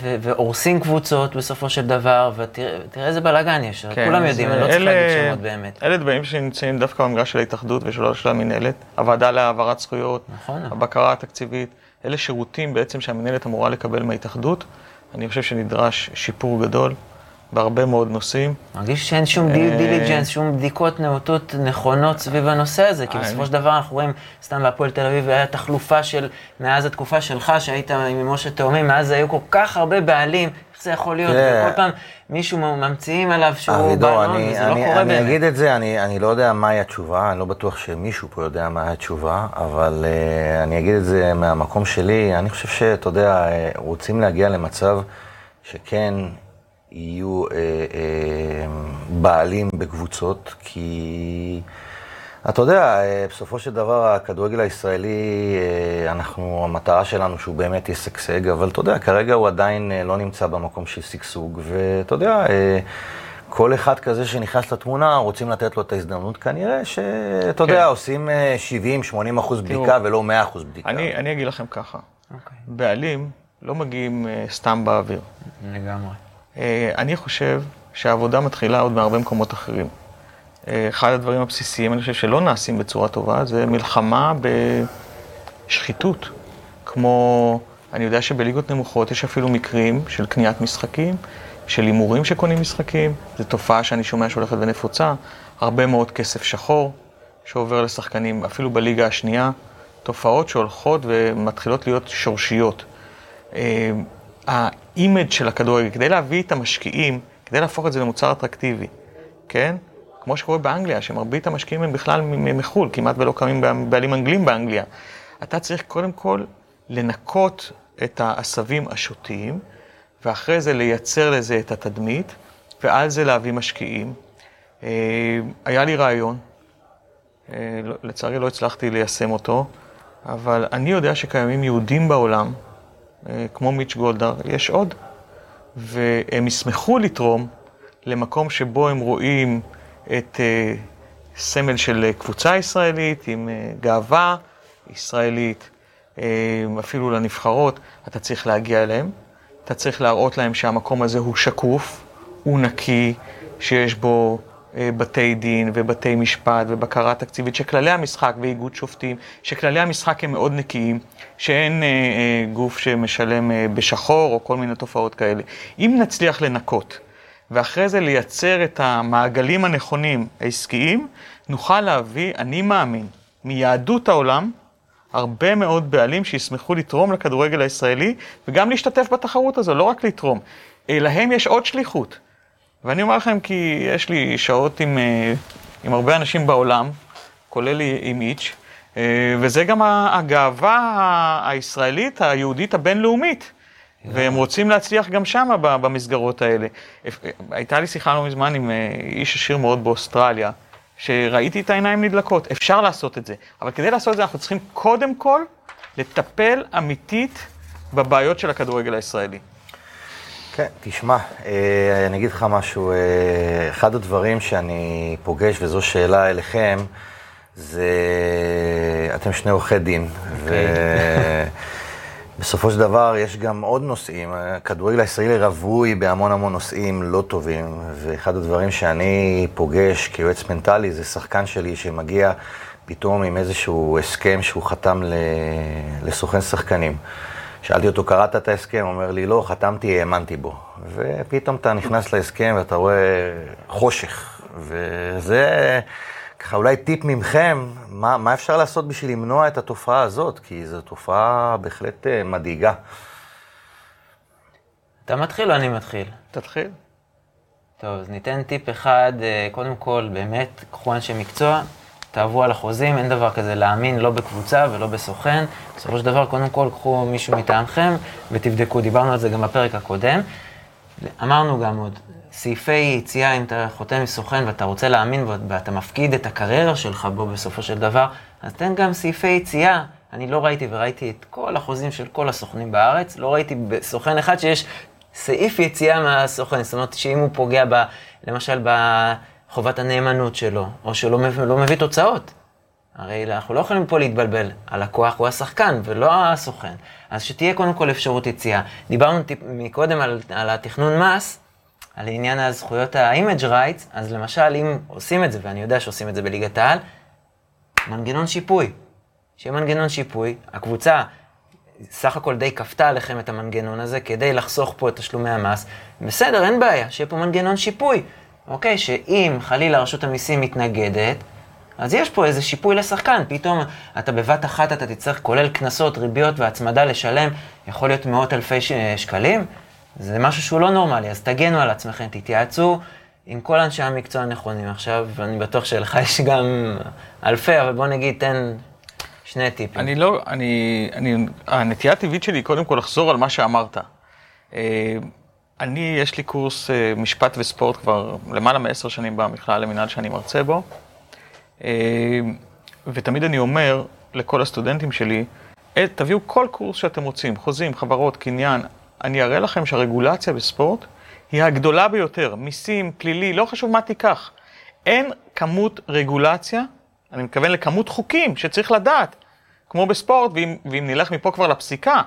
ו... והורסים קבוצות בסופו של דבר, ותראה איזה בלאגן יש, כן, כולם יודעים, אני לא צריך להגיד שמות באמת. אלה דברים שנמצאים דווקא במגרש של ההתאחדות ושל של המינהלת, הוועדה להעברת זכויות, נכון. הבקרה התקציבית, אלה שירותים בעצם שהמינהלת אמורה לקבל מההתאחדות. אני חושב שנדרש שיפור גדול. בהרבה מאוד נושאים. מרגיש שאין שום due diligence, אה, שום בדיקות נאותות נכונות סביב הנושא הזה, כי בסופו של דבר אנחנו רואים, סתם בהפועל תל אביב היה תחלופה של, מאז התקופה שלך, שהיית עם משה תאומים, מאז היו כל כך הרבה בעלים, איך זה יכול להיות? כן. וכל פעם מישהו ממציאים עליו שהוא בעלון, וזה לא קורה באמת. אני אגיד את זה, אני לא יודע מהי התשובה, אני לא בטוח שמישהו פה יודע מהי התשובה, אבל אה, אני אגיד את זה מהמקום שלי, אני חושב שאתה יודע, אה, רוצים להגיע למצב שכן, יהיו אה, אה, בעלים בקבוצות, כי אתה יודע, אה, בסופו של דבר הכדורגל הישראלי, אה, אנחנו, המטרה שלנו שהוא באמת ישגשג, אבל אתה יודע, כרגע הוא עדיין אה, לא נמצא במקום של שגשוג, ואתה יודע, אה, כל אחד כזה שנכנס לתמונה, רוצים לתת לו את ההזדמנות, כנראה שאתה כן. יודע, עושים 70-80 אה, אחוז בדיקה ולא 100 אחוז בדיקה. אני, אני אגיד לכם ככה, okay. אוקיי. בעלים לא מגיעים סתם באוויר. לגמרי. אה, אני חושב שהעבודה מתחילה עוד מהרבה מקומות אחרים. אה, אחד הדברים הבסיסיים, אני חושב שלא נעשים בצורה טובה, זה מלחמה בשחיתות. כמו, אני יודע שבליגות נמוכות יש אפילו מקרים של קניית משחקים, של הימורים שקונים משחקים, זו תופעה שאני שומע שהולכת ונפוצה, הרבה מאוד כסף שחור שעובר לשחקנים, אפילו בליגה השנייה, תופעות שהולכות ומתחילות להיות שורשיות. האימג' של הכדורגל, כדי להביא את המשקיעים, כדי להפוך את זה למוצר אטרקטיבי, כן? כמו שקורה באנגליה, שמרבית המשקיעים הם בכלל מחו"ל, כמעט ולא קמים בעלים אנגלים באנגליה. אתה צריך קודם כל לנקות את העשבים השוטים, ואחרי זה לייצר לזה את התדמית, ועל זה להביא משקיעים. אה, היה לי רעיון, אה, לא, לצערי לא הצלחתי ליישם אותו, אבל אני יודע שקיימים יהודים בעולם, כמו מיץ' גולדהר, יש עוד. והם ישמחו לתרום למקום שבו הם רואים את uh, סמל של קבוצה ישראלית עם גאווה ישראלית, אפילו לנבחרות, אתה צריך להגיע אליהם. אתה צריך להראות להם שהמקום הזה הוא שקוף, הוא נקי, שיש בו אה, בתי דין ובתי משפט ובקרה תקציבית, שכללי המשחק ואיגוד שופטים, שכללי המשחק הם מאוד נקיים, שאין אה, אה, גוף שמשלם אה, בשחור או כל מיני תופעות כאלה. אם נצליח לנקות ואחרי זה לייצר את המעגלים הנכונים העסקיים, נוכל להביא, אני מאמין, מיהדות העולם, הרבה מאוד בעלים שישמחו לתרום לכדורגל הישראלי וגם להשתתף בתחרות הזו, לא רק לתרום. להם יש עוד שליחות. ואני אומר לכם כי יש לי שעות עם uh, עם הרבה אנשים בעולם, כולל עם איץ', אה, וזה גם הגאווה הישראלית, היהודית הבינלאומית. והם רוצים להצליח גם שם במסגרות האלה. הייתה לי שיחה לא מזמן עם אה, איש עשיר מאוד באוסטרליה, שראיתי את העיניים נדלקות. אפשר לעשות את זה, אבל כדי לעשות את זה אנחנו צריכים קודם כל לטפל אמיתית בבעיות של הכדורגל הישראלי. כן, תשמע, אה, אני אגיד לך משהו. אה, אחד הדברים שאני פוגש, וזו שאלה אליכם, זה... אתם שני עורכי דין. Okay. אוקיי. בסופו של דבר יש גם עוד נושאים. הכדורגל הישראלי רווי בהמון המון נושאים לא טובים, ואחד הדברים שאני פוגש כיועץ מנטלי זה שחקן שלי שמגיע פתאום עם איזשהו הסכם שהוא חתם לסוכן שחקנים. שאלתי אותו, קראת את ההסכם? הוא אומר לי, לא, חתמתי, האמנתי בו. ופתאום אתה נכנס להסכם ואתה רואה חושך. וזה... ככה אולי טיפ ממכם, מה, מה אפשר לעשות בשביל למנוע את התופעה הזאת? כי זו תופעה בהחלט uh, מדאיגה. אתה מתחיל או אני מתחיל? תתחיל. טוב, אז ניתן טיפ אחד, uh, קודם כל, באמת, קחו אנשי מקצוע, תעברו על החוזים, אין דבר כזה להאמין לא בקבוצה ולא בסוכן. בסופו של דבר, קודם כל, קחו מישהו מטעמכם ותבדקו, דיברנו על זה גם בפרק הקודם. אמרנו גם עוד, סעיפי יציאה, אם אתה חותם עם סוכן ואתה רוצה להאמין ואתה מפקיד את הקריירה שלך בו בסופו של דבר, אז תן גם סעיפי יציאה. אני לא ראיתי, וראיתי את כל החוזים של כל הסוכנים בארץ, לא ראיתי בסוכן אחד שיש סעיף יציאה מהסוכן. זאת אומרת, שאם הוא פוגע, ב, למשל, בחובת הנאמנות שלו, או שלא לא מביא תוצאות. הרי אנחנו לא יכולים פה להתבלבל, הלקוח הוא השחקן ולא הסוכן. אז שתהיה קודם כל אפשרות יציאה. דיברנו מקודם על, על התכנון מס, על עניין הזכויות ה-image rights, אז למשל, אם עושים את זה, ואני יודע שעושים את זה בליגת העל, מנגנון שיפוי. שיהיה מנגנון שיפוי, הקבוצה סך הכל די כפתה עליכם את המנגנון הזה כדי לחסוך פה את תשלומי המס. בסדר, אין בעיה, שיהיה פה מנגנון שיפוי. אוקיי, שאם חלילה רשות המיסים מתנגדת, אז יש פה איזה שיפוי לשחקן. פתאום אתה בבת אחת, אתה תצטרך, כולל קנסות, ריביות והצמדה לשלם, יכול להיות מאות אלפי שקלים. זה משהו שהוא לא נורמלי, אז תגנו על עצמכם, תתייעצו עם כל אנשי המקצוע הנכונים עכשיו, ואני בטוח שלך יש גם אלפי, אבל בוא נגיד, תן שני טיפים. אני לא, אני, אני, הנטייה הטבעית שלי היא קודם כל לחזור על מה שאמרת. אה, אני, יש לי קורס אה, משפט וספורט כבר למעלה מעשר שנים במכללה למינהל שאני מרצה בו, אה, ותמיד אני אומר לכל הסטודנטים שלי, תביאו כל קורס שאתם רוצים, חוזים, חברות, קניין, אני אראה לכם שהרגולציה בספורט היא הגדולה ביותר. מיסים, פלילי, לא חשוב מה תיקח. אין כמות רגולציה, אני מתכוון לכמות חוקים שצריך לדעת, כמו בספורט, ואם, ואם נלך מפה כבר לפסיקה,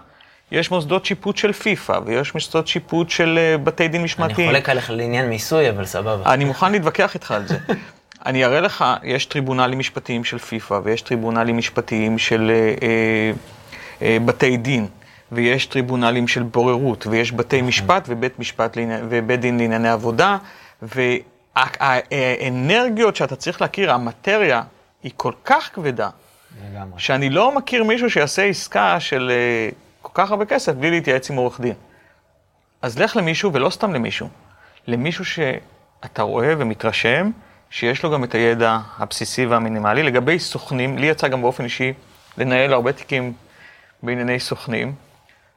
יש מוסדות שיפוט של פיפ"א, ויש מוסדות שיפוט של uh, בתי דין משמעתיים. אני חולק עליך לעניין מיסוי, אבל סבבה. אני מוכן להתווכח איתך על זה. אני אראה לך, יש טריבונלים משפטיים של פיפ"א, ויש טריבונלים משפטיים של uh, uh, uh, בתי דין. ויש טריבונלים של בוררות, ויש בתי נכון. משפט ובית משפט ובית דין לענייני עבודה, והאנרגיות שאתה צריך להכיר, המטריה, היא כל כך כבדה, לגמרי. שאני לא מכיר מישהו שיעשה עסקה של אה, כל כך הרבה כסף בלי להתייעץ עם עורך דין. אז לך למישהו, ולא סתם למישהו, למישהו שאתה רואה ומתרשם, שיש לו גם את הידע הבסיסי והמינימלי. לגבי סוכנים, לי יצא גם באופן אישי לנהל הרבה תיקים בענייני סוכנים.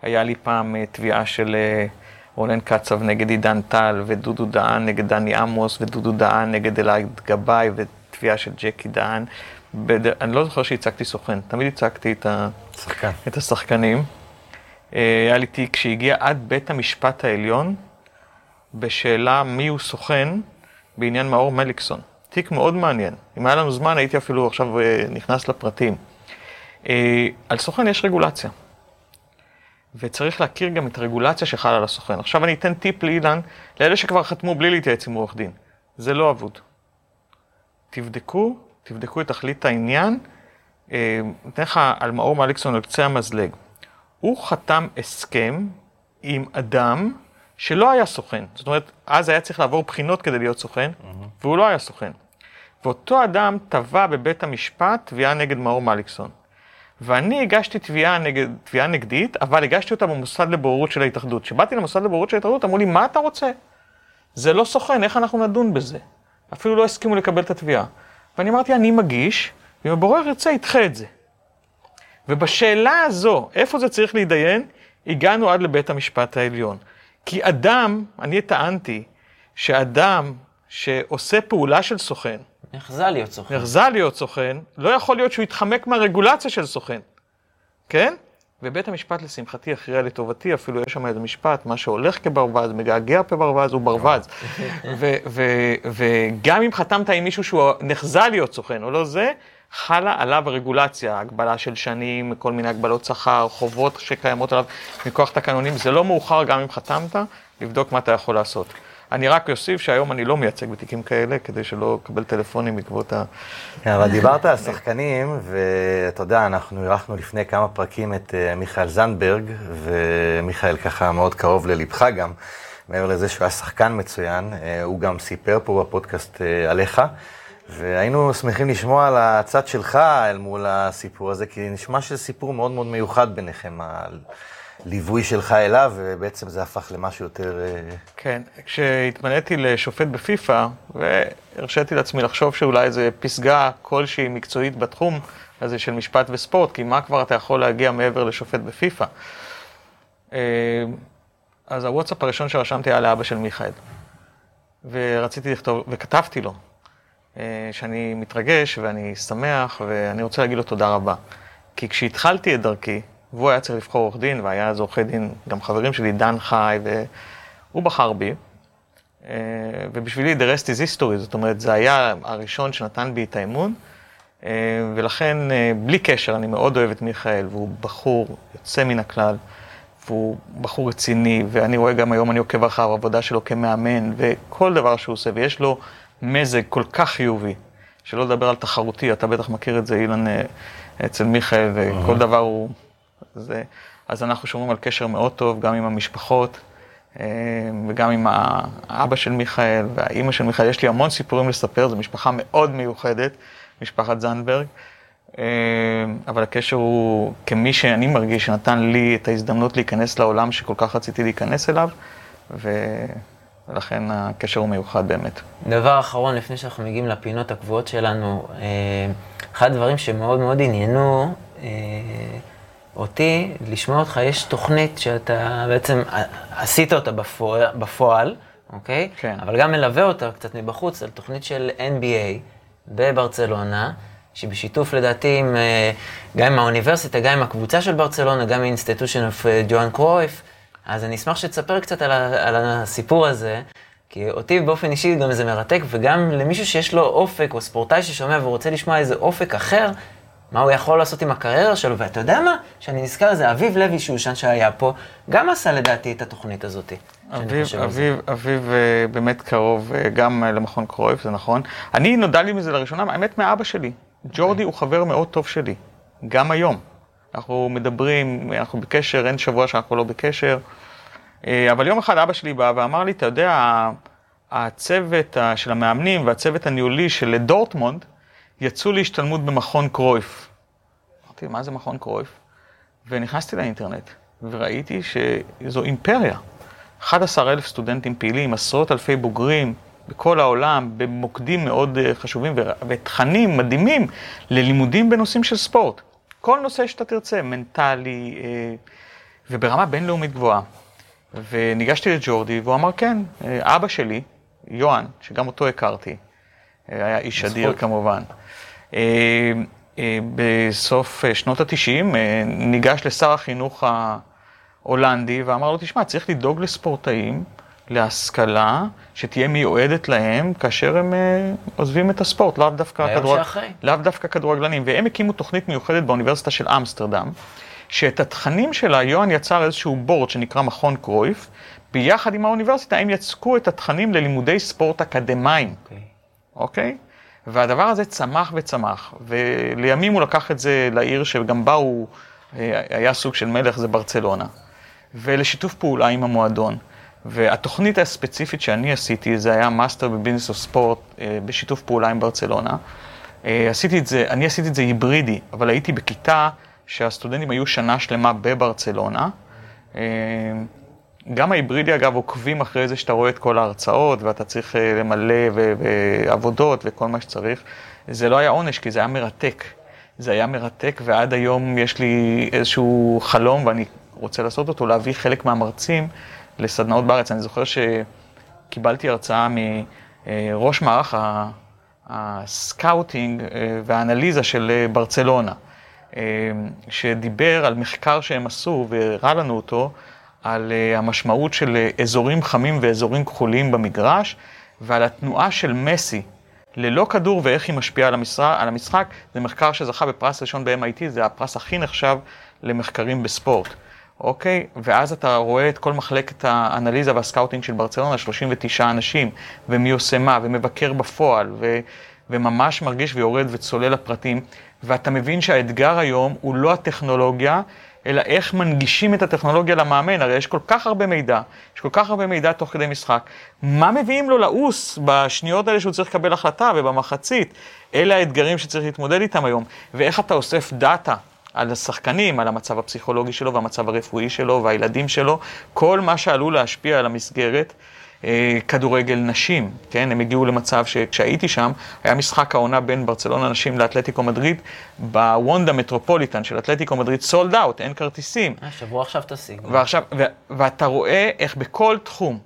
היה לי פעם אה, תביעה של אה, רונן קצב נגד עידן טל, ודודו דהן נגד דני עמוס, ודודו דהן נגד אלעד גבאי, ותביעה של ג'קי דהן. בד... אני לא זוכר שהצגתי סוכן, תמיד הצגתי את, ה... שחקן. את השחקנים. אה, היה לי תיק שהגיע עד בית המשפט העליון בשאלה מי הוא סוכן בעניין מאור מליקסון. תיק מאוד מעניין. אם היה לנו זמן הייתי אפילו עכשיו נכנס לפרטים. על סוכן יש רגולציה. וצריך להכיר גם את הרגולציה שחלה על הסוכן. עכשיו אני אתן טיפ לאילן, לאלה שכבר חתמו בלי להתייעץ עם עורך דין. זה לא אבוד. תבדקו, תבדקו את תכלית העניין. אה, אתן לך על מאור מליקסון על קצה המזלג. הוא חתם הסכם עם אדם שלא היה סוכן. זאת אומרת, אז היה צריך לעבור בחינות כדי להיות סוכן, mm-hmm. והוא לא היה סוכן. ואותו אדם תבע בבית המשפט תביעה נגד מאור מליקסון. ואני הגשתי תביעה, נגד, תביעה נגדית, אבל הגשתי אותה במוסד לבוררות של ההתאחדות. כשבאתי למוסד לבוררות של ההתאחדות, אמרו לי, מה אתה רוצה? זה לא סוכן, איך אנחנו נדון בזה? אפילו לא הסכימו לקבל את התביעה. ואני אמרתי, אני מגיש, ואם הבורר ירצה, ידחה את זה. ובשאלה הזו, איפה זה צריך להתדיין, הגענו עד לבית המשפט העליון. כי אדם, אני טענתי, שאדם שעושה פעולה של סוכן, נחזה להיות סוכן. נחזה להיות סוכן, לא יכול להיות שהוא יתחמק מהרגולציה של סוכן, כן? ובית המשפט לשמחתי הכריע לטובתי, אפילו יש שם איזה משפט, מה שהולך כברווז, מגעגע כברווז, הוא ברווז. וגם אם חתמת עם מישהו שהוא נחזה להיות סוכן או לא זה, חלה עליו הרגולציה, הגבלה של שנים, כל מיני הגבלות שכר, חובות שקיימות עליו מכוח תקנונים, זה לא מאוחר גם אם חתמת, לבדוק מה אתה יכול לעשות. אני רק אוסיף שהיום אני לא מייצג בתיקים כאלה, כדי שלא אקבל טלפונים בעקבות ה... כן, אבל דיברת על שחקנים, ואתה יודע, אנחנו אירחנו לפני כמה פרקים את אה, מיכאל זנדברג, ומיכאל ככה מאוד קרוב ללבך גם, מעבר לזה שהוא היה שחקן מצוין, אה, הוא גם סיפר פה בפודקאסט אה, עליך, והיינו שמחים לשמוע על הצד שלך אל מול הסיפור הזה, כי נשמע שזה סיפור מאוד מאוד מיוחד ביניכם, הליווי שלך אליו, ובעצם זה הפך למשהו יותר... כן, כשהתמניתי לשופט בפיפ"א, והרשיתי לעצמי לחשוב שאולי איזה פסגה כלשהי מקצועית בתחום הזה של משפט וספורט, כי מה כבר אתה יכול להגיע מעבר לשופט בפיפ"א? אה, אז הוואטסאפ הראשון שרשמתי היה לאבא של מיכאל. ורציתי לכתוב, וכתבתי לו, אה, שאני מתרגש ואני שמח ואני רוצה להגיד לו תודה רבה. כי כשהתחלתי את דרכי, והוא היה צריך לבחור עורך דין, והיה אז עורכי דין, גם חברים שלי, דן חי, והוא בחר בי. אה, ובשבילי the rest is history, זאת אומרת, זה היה הראשון שנתן בי את האמון, אה, ולכן, אה, בלי קשר, אני מאוד אוהב את מיכאל, והוא בחור יוצא מן הכלל, והוא בחור רציני, ואני רואה גם היום, אני עוקב אחר העבודה שלו כמאמן, וכל דבר שהוא עושה, ויש לו מזג כל כך חיובי, שלא לדבר על תחרותי, אתה בטח מכיר את זה, אילן, אצל מיכאל, וכל דבר הוא... זה, אז אנחנו שומרים על קשר מאוד טוב, גם עם המשפחות. וגם עם האבא של מיכאל והאימא של מיכאל, יש לי המון סיפורים לספר, זו משפחה מאוד מיוחדת, משפחת זנדברג, אבל הקשר הוא כמי שאני מרגיש שנתן לי את ההזדמנות להיכנס לעולם שכל כך רציתי להיכנס אליו, ולכן הקשר הוא מיוחד באמת. דבר אחרון, לפני שאנחנו מגיעים לפינות הקבועות שלנו, אחד הדברים שמאוד מאוד עניינו, אותי, לשמוע אותך, יש תוכנית שאתה בעצם עשית אותה בפועל, בפועל אוקיי? כן. אבל גם מלווה אותה קצת מבחוץ, על תוכנית של NBA בברצלונה, שבשיתוף לדעתי עם, אה, גם עם האוניברסיטה, גם עם הקבוצה של ברצלונה, גם עם institution of Johan Cruyff. אז אני אשמח שתספר קצת על, ה, על הסיפור הזה, כי אותי באופן אישי גם זה מרתק, וגם למישהו שיש לו אופק, או ספורטאי ששומע ורוצה לשמוע איזה אופק אחר, מה הוא יכול לעשות עם הקריירה שלו, ואתה יודע מה? שאני נזכר, זה אביב לוי שושן שהיה פה, גם עשה לדעתי את התוכנית הזאת. אביב, אביב, אביב אה, באמת קרוב אה, גם אה, למכון קרויף, זה נכון. אני, נודע לי מזה לראשונה, האמת מאבא שלי. ג'ורדי הוא חבר מאוד טוב שלי, גם היום. אנחנו מדברים, אנחנו בקשר, אין שבוע שאנחנו לא בקשר. אבל יום אחד אבא שלי בא ואמר לי, אתה יודע, הצוות של המאמנים והצוות הניהולי של דורטמונד, יצאו להשתלמות במכון קרויף. אמרתי, מה זה מכון קרויף? ונכנסתי לאינטרנט, וראיתי שזו אימפריה. 11 אלף סטודנטים פעילים, עשרות אלפי בוגרים בכל העולם, במוקדים מאוד אה, חשובים ותכנים מדהימים ללימודים בנושאים של ספורט. כל נושא שאתה תרצה, מנטלי אה, וברמה בינלאומית גבוהה. וניגשתי לג'ורדי, והוא אמר, כן, אה, אבא שלי, יוהאן, שגם אותו הכרתי, היה איש אדיר כמובן. אה, אה, בסוף אה, שנות התשעים ניגש לשר החינוך ההולנדי ואמר לו, תשמע, צריך לדאוג לספורטאים, להשכלה, שתהיה מיועדת להם כאשר הם עוזבים את הספורט, לאו דווקא, כדורג... לאו דווקא כדורגלנים. והם הקימו תוכנית מיוחדת באוניברסיטה של אמסטרדם, שאת התכנים שלה יוהאן יצר איזשהו בורד שנקרא מכון קרויף, ביחד עם האוניברסיטה הם יצקו את התכנים ללימודי ספורט אקדמיים. Okay. אוקיי? אוקיי? אוקיי? והדבר הזה צמח וצמח, ולימים הוא לקח את זה לעיר שגם בה הוא אה, היה סוג של מלך, זה ברצלונה, ולשיתוף פעולה עם המועדון. והתוכנית הספציפית שאני עשיתי, זה היה master ב business of sport בשיתוף פעולה עם ברצלונה. אה, עשיתי את זה, אני עשיתי את זה היברידי, אבל הייתי בכיתה שהסטודנטים היו שנה שלמה בברצלונה. אה, גם ההיברידי, אגב, עוקבים אחרי זה שאתה רואה את כל ההרצאות, ואתה צריך אה, למלא ועבודות וכל מה שצריך. זה לא היה עונש, כי זה היה מרתק. זה היה מרתק, ועד היום יש לי איזשהו חלום, ואני רוצה לעשות אותו, להביא חלק מהמרצים לסדנאות בארץ. אני זוכר שקיבלתי הרצאה מראש מערך ה scouting אה, והאנליזה של אה, ברצלונה, אה, שדיבר על מחקר שהם עשו והראה לנו אותו, על המשמעות של אזורים חמים ואזורים כחולים במגרש, ועל התנועה של מסי ללא כדור ואיך היא משפיעה על, המשרה, על המשחק. זה מחקר שזכה בפרס ראשון ב-MIT, זה הפרס הכי נחשב למחקרים בספורט. אוקיי? ואז אתה רואה את כל מחלקת האנליזה וה scouting של ברצלונה, 39 אנשים, ומי עושה מה, ומבקר בפועל, ו, וממש מרגיש ויורד וצולל לפרטים, ואתה מבין שהאתגר היום הוא לא הטכנולוגיה, אלא איך מנגישים את הטכנולוגיה למאמן, הרי יש כל כך הרבה מידע, יש כל כך הרבה מידע תוך כדי משחק. מה מביאים לו לעוס בשניות האלה שהוא צריך לקבל החלטה ובמחצית? אלה האתגרים שצריך להתמודד איתם היום. ואיך אתה אוסף דאטה על השחקנים, על המצב הפסיכולוגי שלו והמצב הרפואי שלו והילדים שלו, כל מה שעלול להשפיע על המסגרת. אה, כדורגל נשים, כן? הם הגיעו למצב שכשהייתי שם, היה משחק העונה בין ברצלונה נשים לאתלטיקו מדריד, בוונדה מטרופוליטן של אתלטיקו מדריד סולד אאוט, אין כרטיסים. אה, שבוע עכשיו תשיג. ועכשיו, ו- ואתה רואה איך בכל תחום,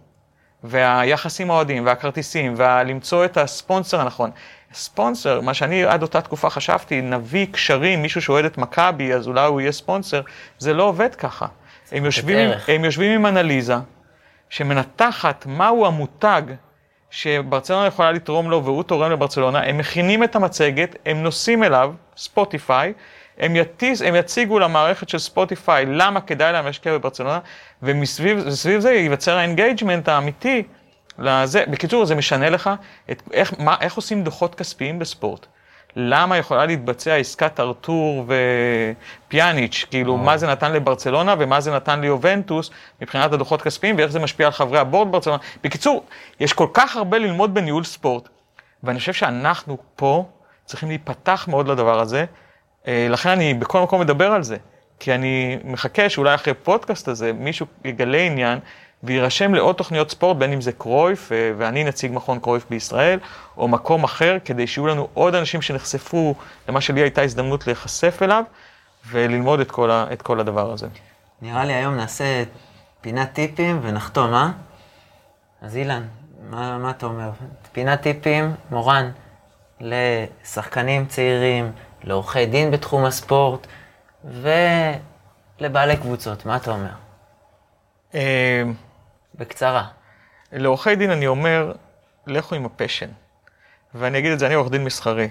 והיחסים האוהדים, והכרטיסים, ולמצוא את הספונסר הנכון. ספונסר, מה שאני עד אותה תקופה חשבתי, נביא קשרים, מישהו שאוהד את מכבי, אז אולי הוא יהיה ספונסר, זה לא עובד ככה. הם יושבים, הם יושבים עם אנליזה, שמנתחת מהו המותג שברצלונה יכולה לתרום לו והוא תורם לברצלונה, הם מכינים את המצגת, הם נוסעים אליו, ספוטיפיי, הם, יטיס, הם יציגו למערכת של ספוטיפיי למה כדאי להם להשקיע בברצלונה, ומסביב זה ייווצר ה engagement האמיתי לזה. בקיצור, זה משנה לך את, איך, מה, איך עושים דוחות כספיים בספורט. למה יכולה להתבצע עסקת ארתור ופיאניץ', כאילו מה זה נתן לברצלונה ומה זה נתן ליובנטוס מבחינת הדוחות כספיים ואיך זה משפיע על חברי ה board ברצלונה. בקיצור, יש כל כך הרבה ללמוד בניהול ספורט, ואני חושב שאנחנו פה צריכים להיפתח מאוד לדבר הזה, אה, לכן אני בכל מקום מדבר על זה, כי אני מחכה שאולי אחרי פודקאסט הזה מישהו יגלה עניין ויירשם לעוד תוכניות ספורט, בין אם זה קרויף, אה, ואני נציג מכון קרויף בישראל, או מקום אחר, כדי שיהיו לנו עוד אנשים שנחשפו למה שלי הייתה הזדמנות להיחשף אליו, וללמוד את כל, ה, את כל הדבר הזה. נראה לי היום נעשה פינת טיפים ונחתום, אה? אז אילן, מה, מה אתה אומר? פינת טיפים, מורן, לשחקנים צעירים, לעורכי דין בתחום הספורט, ולבעלי קבוצות, מה אתה אומר? בקצרה. לעורכי דין אני אומר, לכו עם הפשן. ואני אגיד את זה, אני עורך דין מסחרי.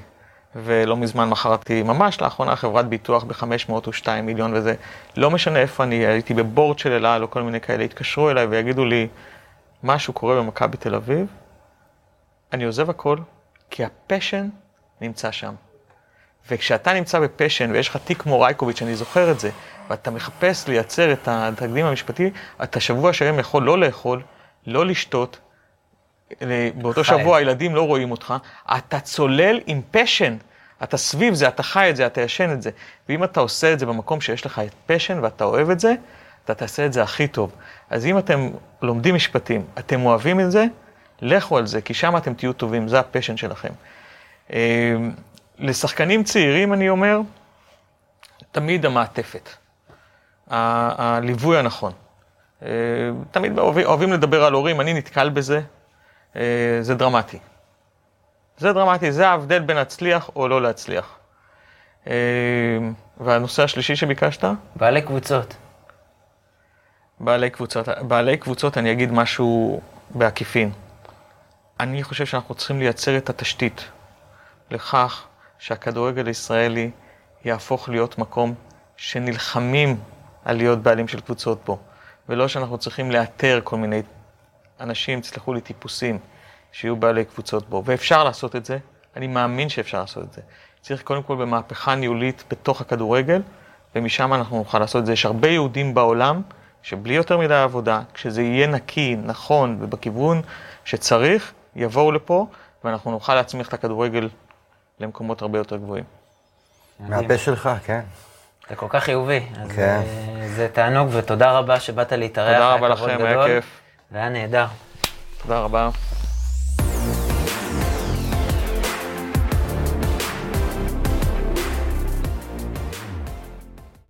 ולא מזמן מכרתי, ממש לאחרונה, חברת ביטוח ב-502 מיליון וזה. לא משנה איפה אני, הייתי בבורד של אלעל או כל מיני כאלה, יתקשרו אליי ויגידו לי, משהו קורה במכבי תל אביב, אני עוזב הכל, כי ה passion נמצא שם. וכשאתה נמצא ב passion ויש לך תיק כמו רייקוביץ', אני זוכר את זה, ואתה מחפש לייצר את התקדים המשפטי, אתה שבוע שלם יכול לא לאכול, לא לשתות, באותו שבוע הילדים לא רואים אותך, אתה צולל עם passion, אתה סביב זה, אתה חי את זה, אתה ישן את זה. ואם אתה עושה את זה במקום שיש לך את passion ואתה אוהב את זה, אתה תעשה את זה הכי טוב. אז אם אתם לומדים משפטים, אתם אוהבים את זה, לכו על זה, כי שם אתם תהיו טובים, זה הפשן שלכם. לשחקנים צעירים, אני אומר, תמיד המעטפת. הליווי הנכון. אה, תמיד אוהבים לדבר על הורים, אני נתקל בזה, אה, זה דרמטי. זה דרמטי, זה ההבדל בין להצליח או לא להצליח. אה, והנושא השלישי שביקשת? בעלי קבוצות. בעלי קבוצות. בעלי קבוצות, אני אגיד משהו בעקיפין. אני חושב שאנחנו צריכים לייצר את התשתית לכך שהכדורגל הישראלי יהפוך להיות מקום שנלחמים על להיות בעלים של קבוצות פה, ולא שאנחנו צריכים לאתר כל מיני אנשים, תסלחו לי, טיפוסים, שיהיו בעלי קבוצות בו. ואפשר לעשות את זה, אני מאמין שאפשר לעשות את זה. צריך קודם כל במהפכה ניהולית בתוך הכדורגל, ומשם אנחנו נוכל לעשות את זה. יש הרבה יהודים בעולם שבלי יותר מדי עבודה, כשזה יהיה נקי, נכון ובכיוון שצריך, יבואו לפה, ואנחנו נוכל להצמיח את הכדורגל למקומות הרבה יותר גבוהים. מהפה שלך, כן. זה כל כך חיובי. אז כן. אה, זה תענוג, ותודה רבה שבאת להתארח. תודה רבה לכם, היה כיף. זה היה נהדר. תודה רבה.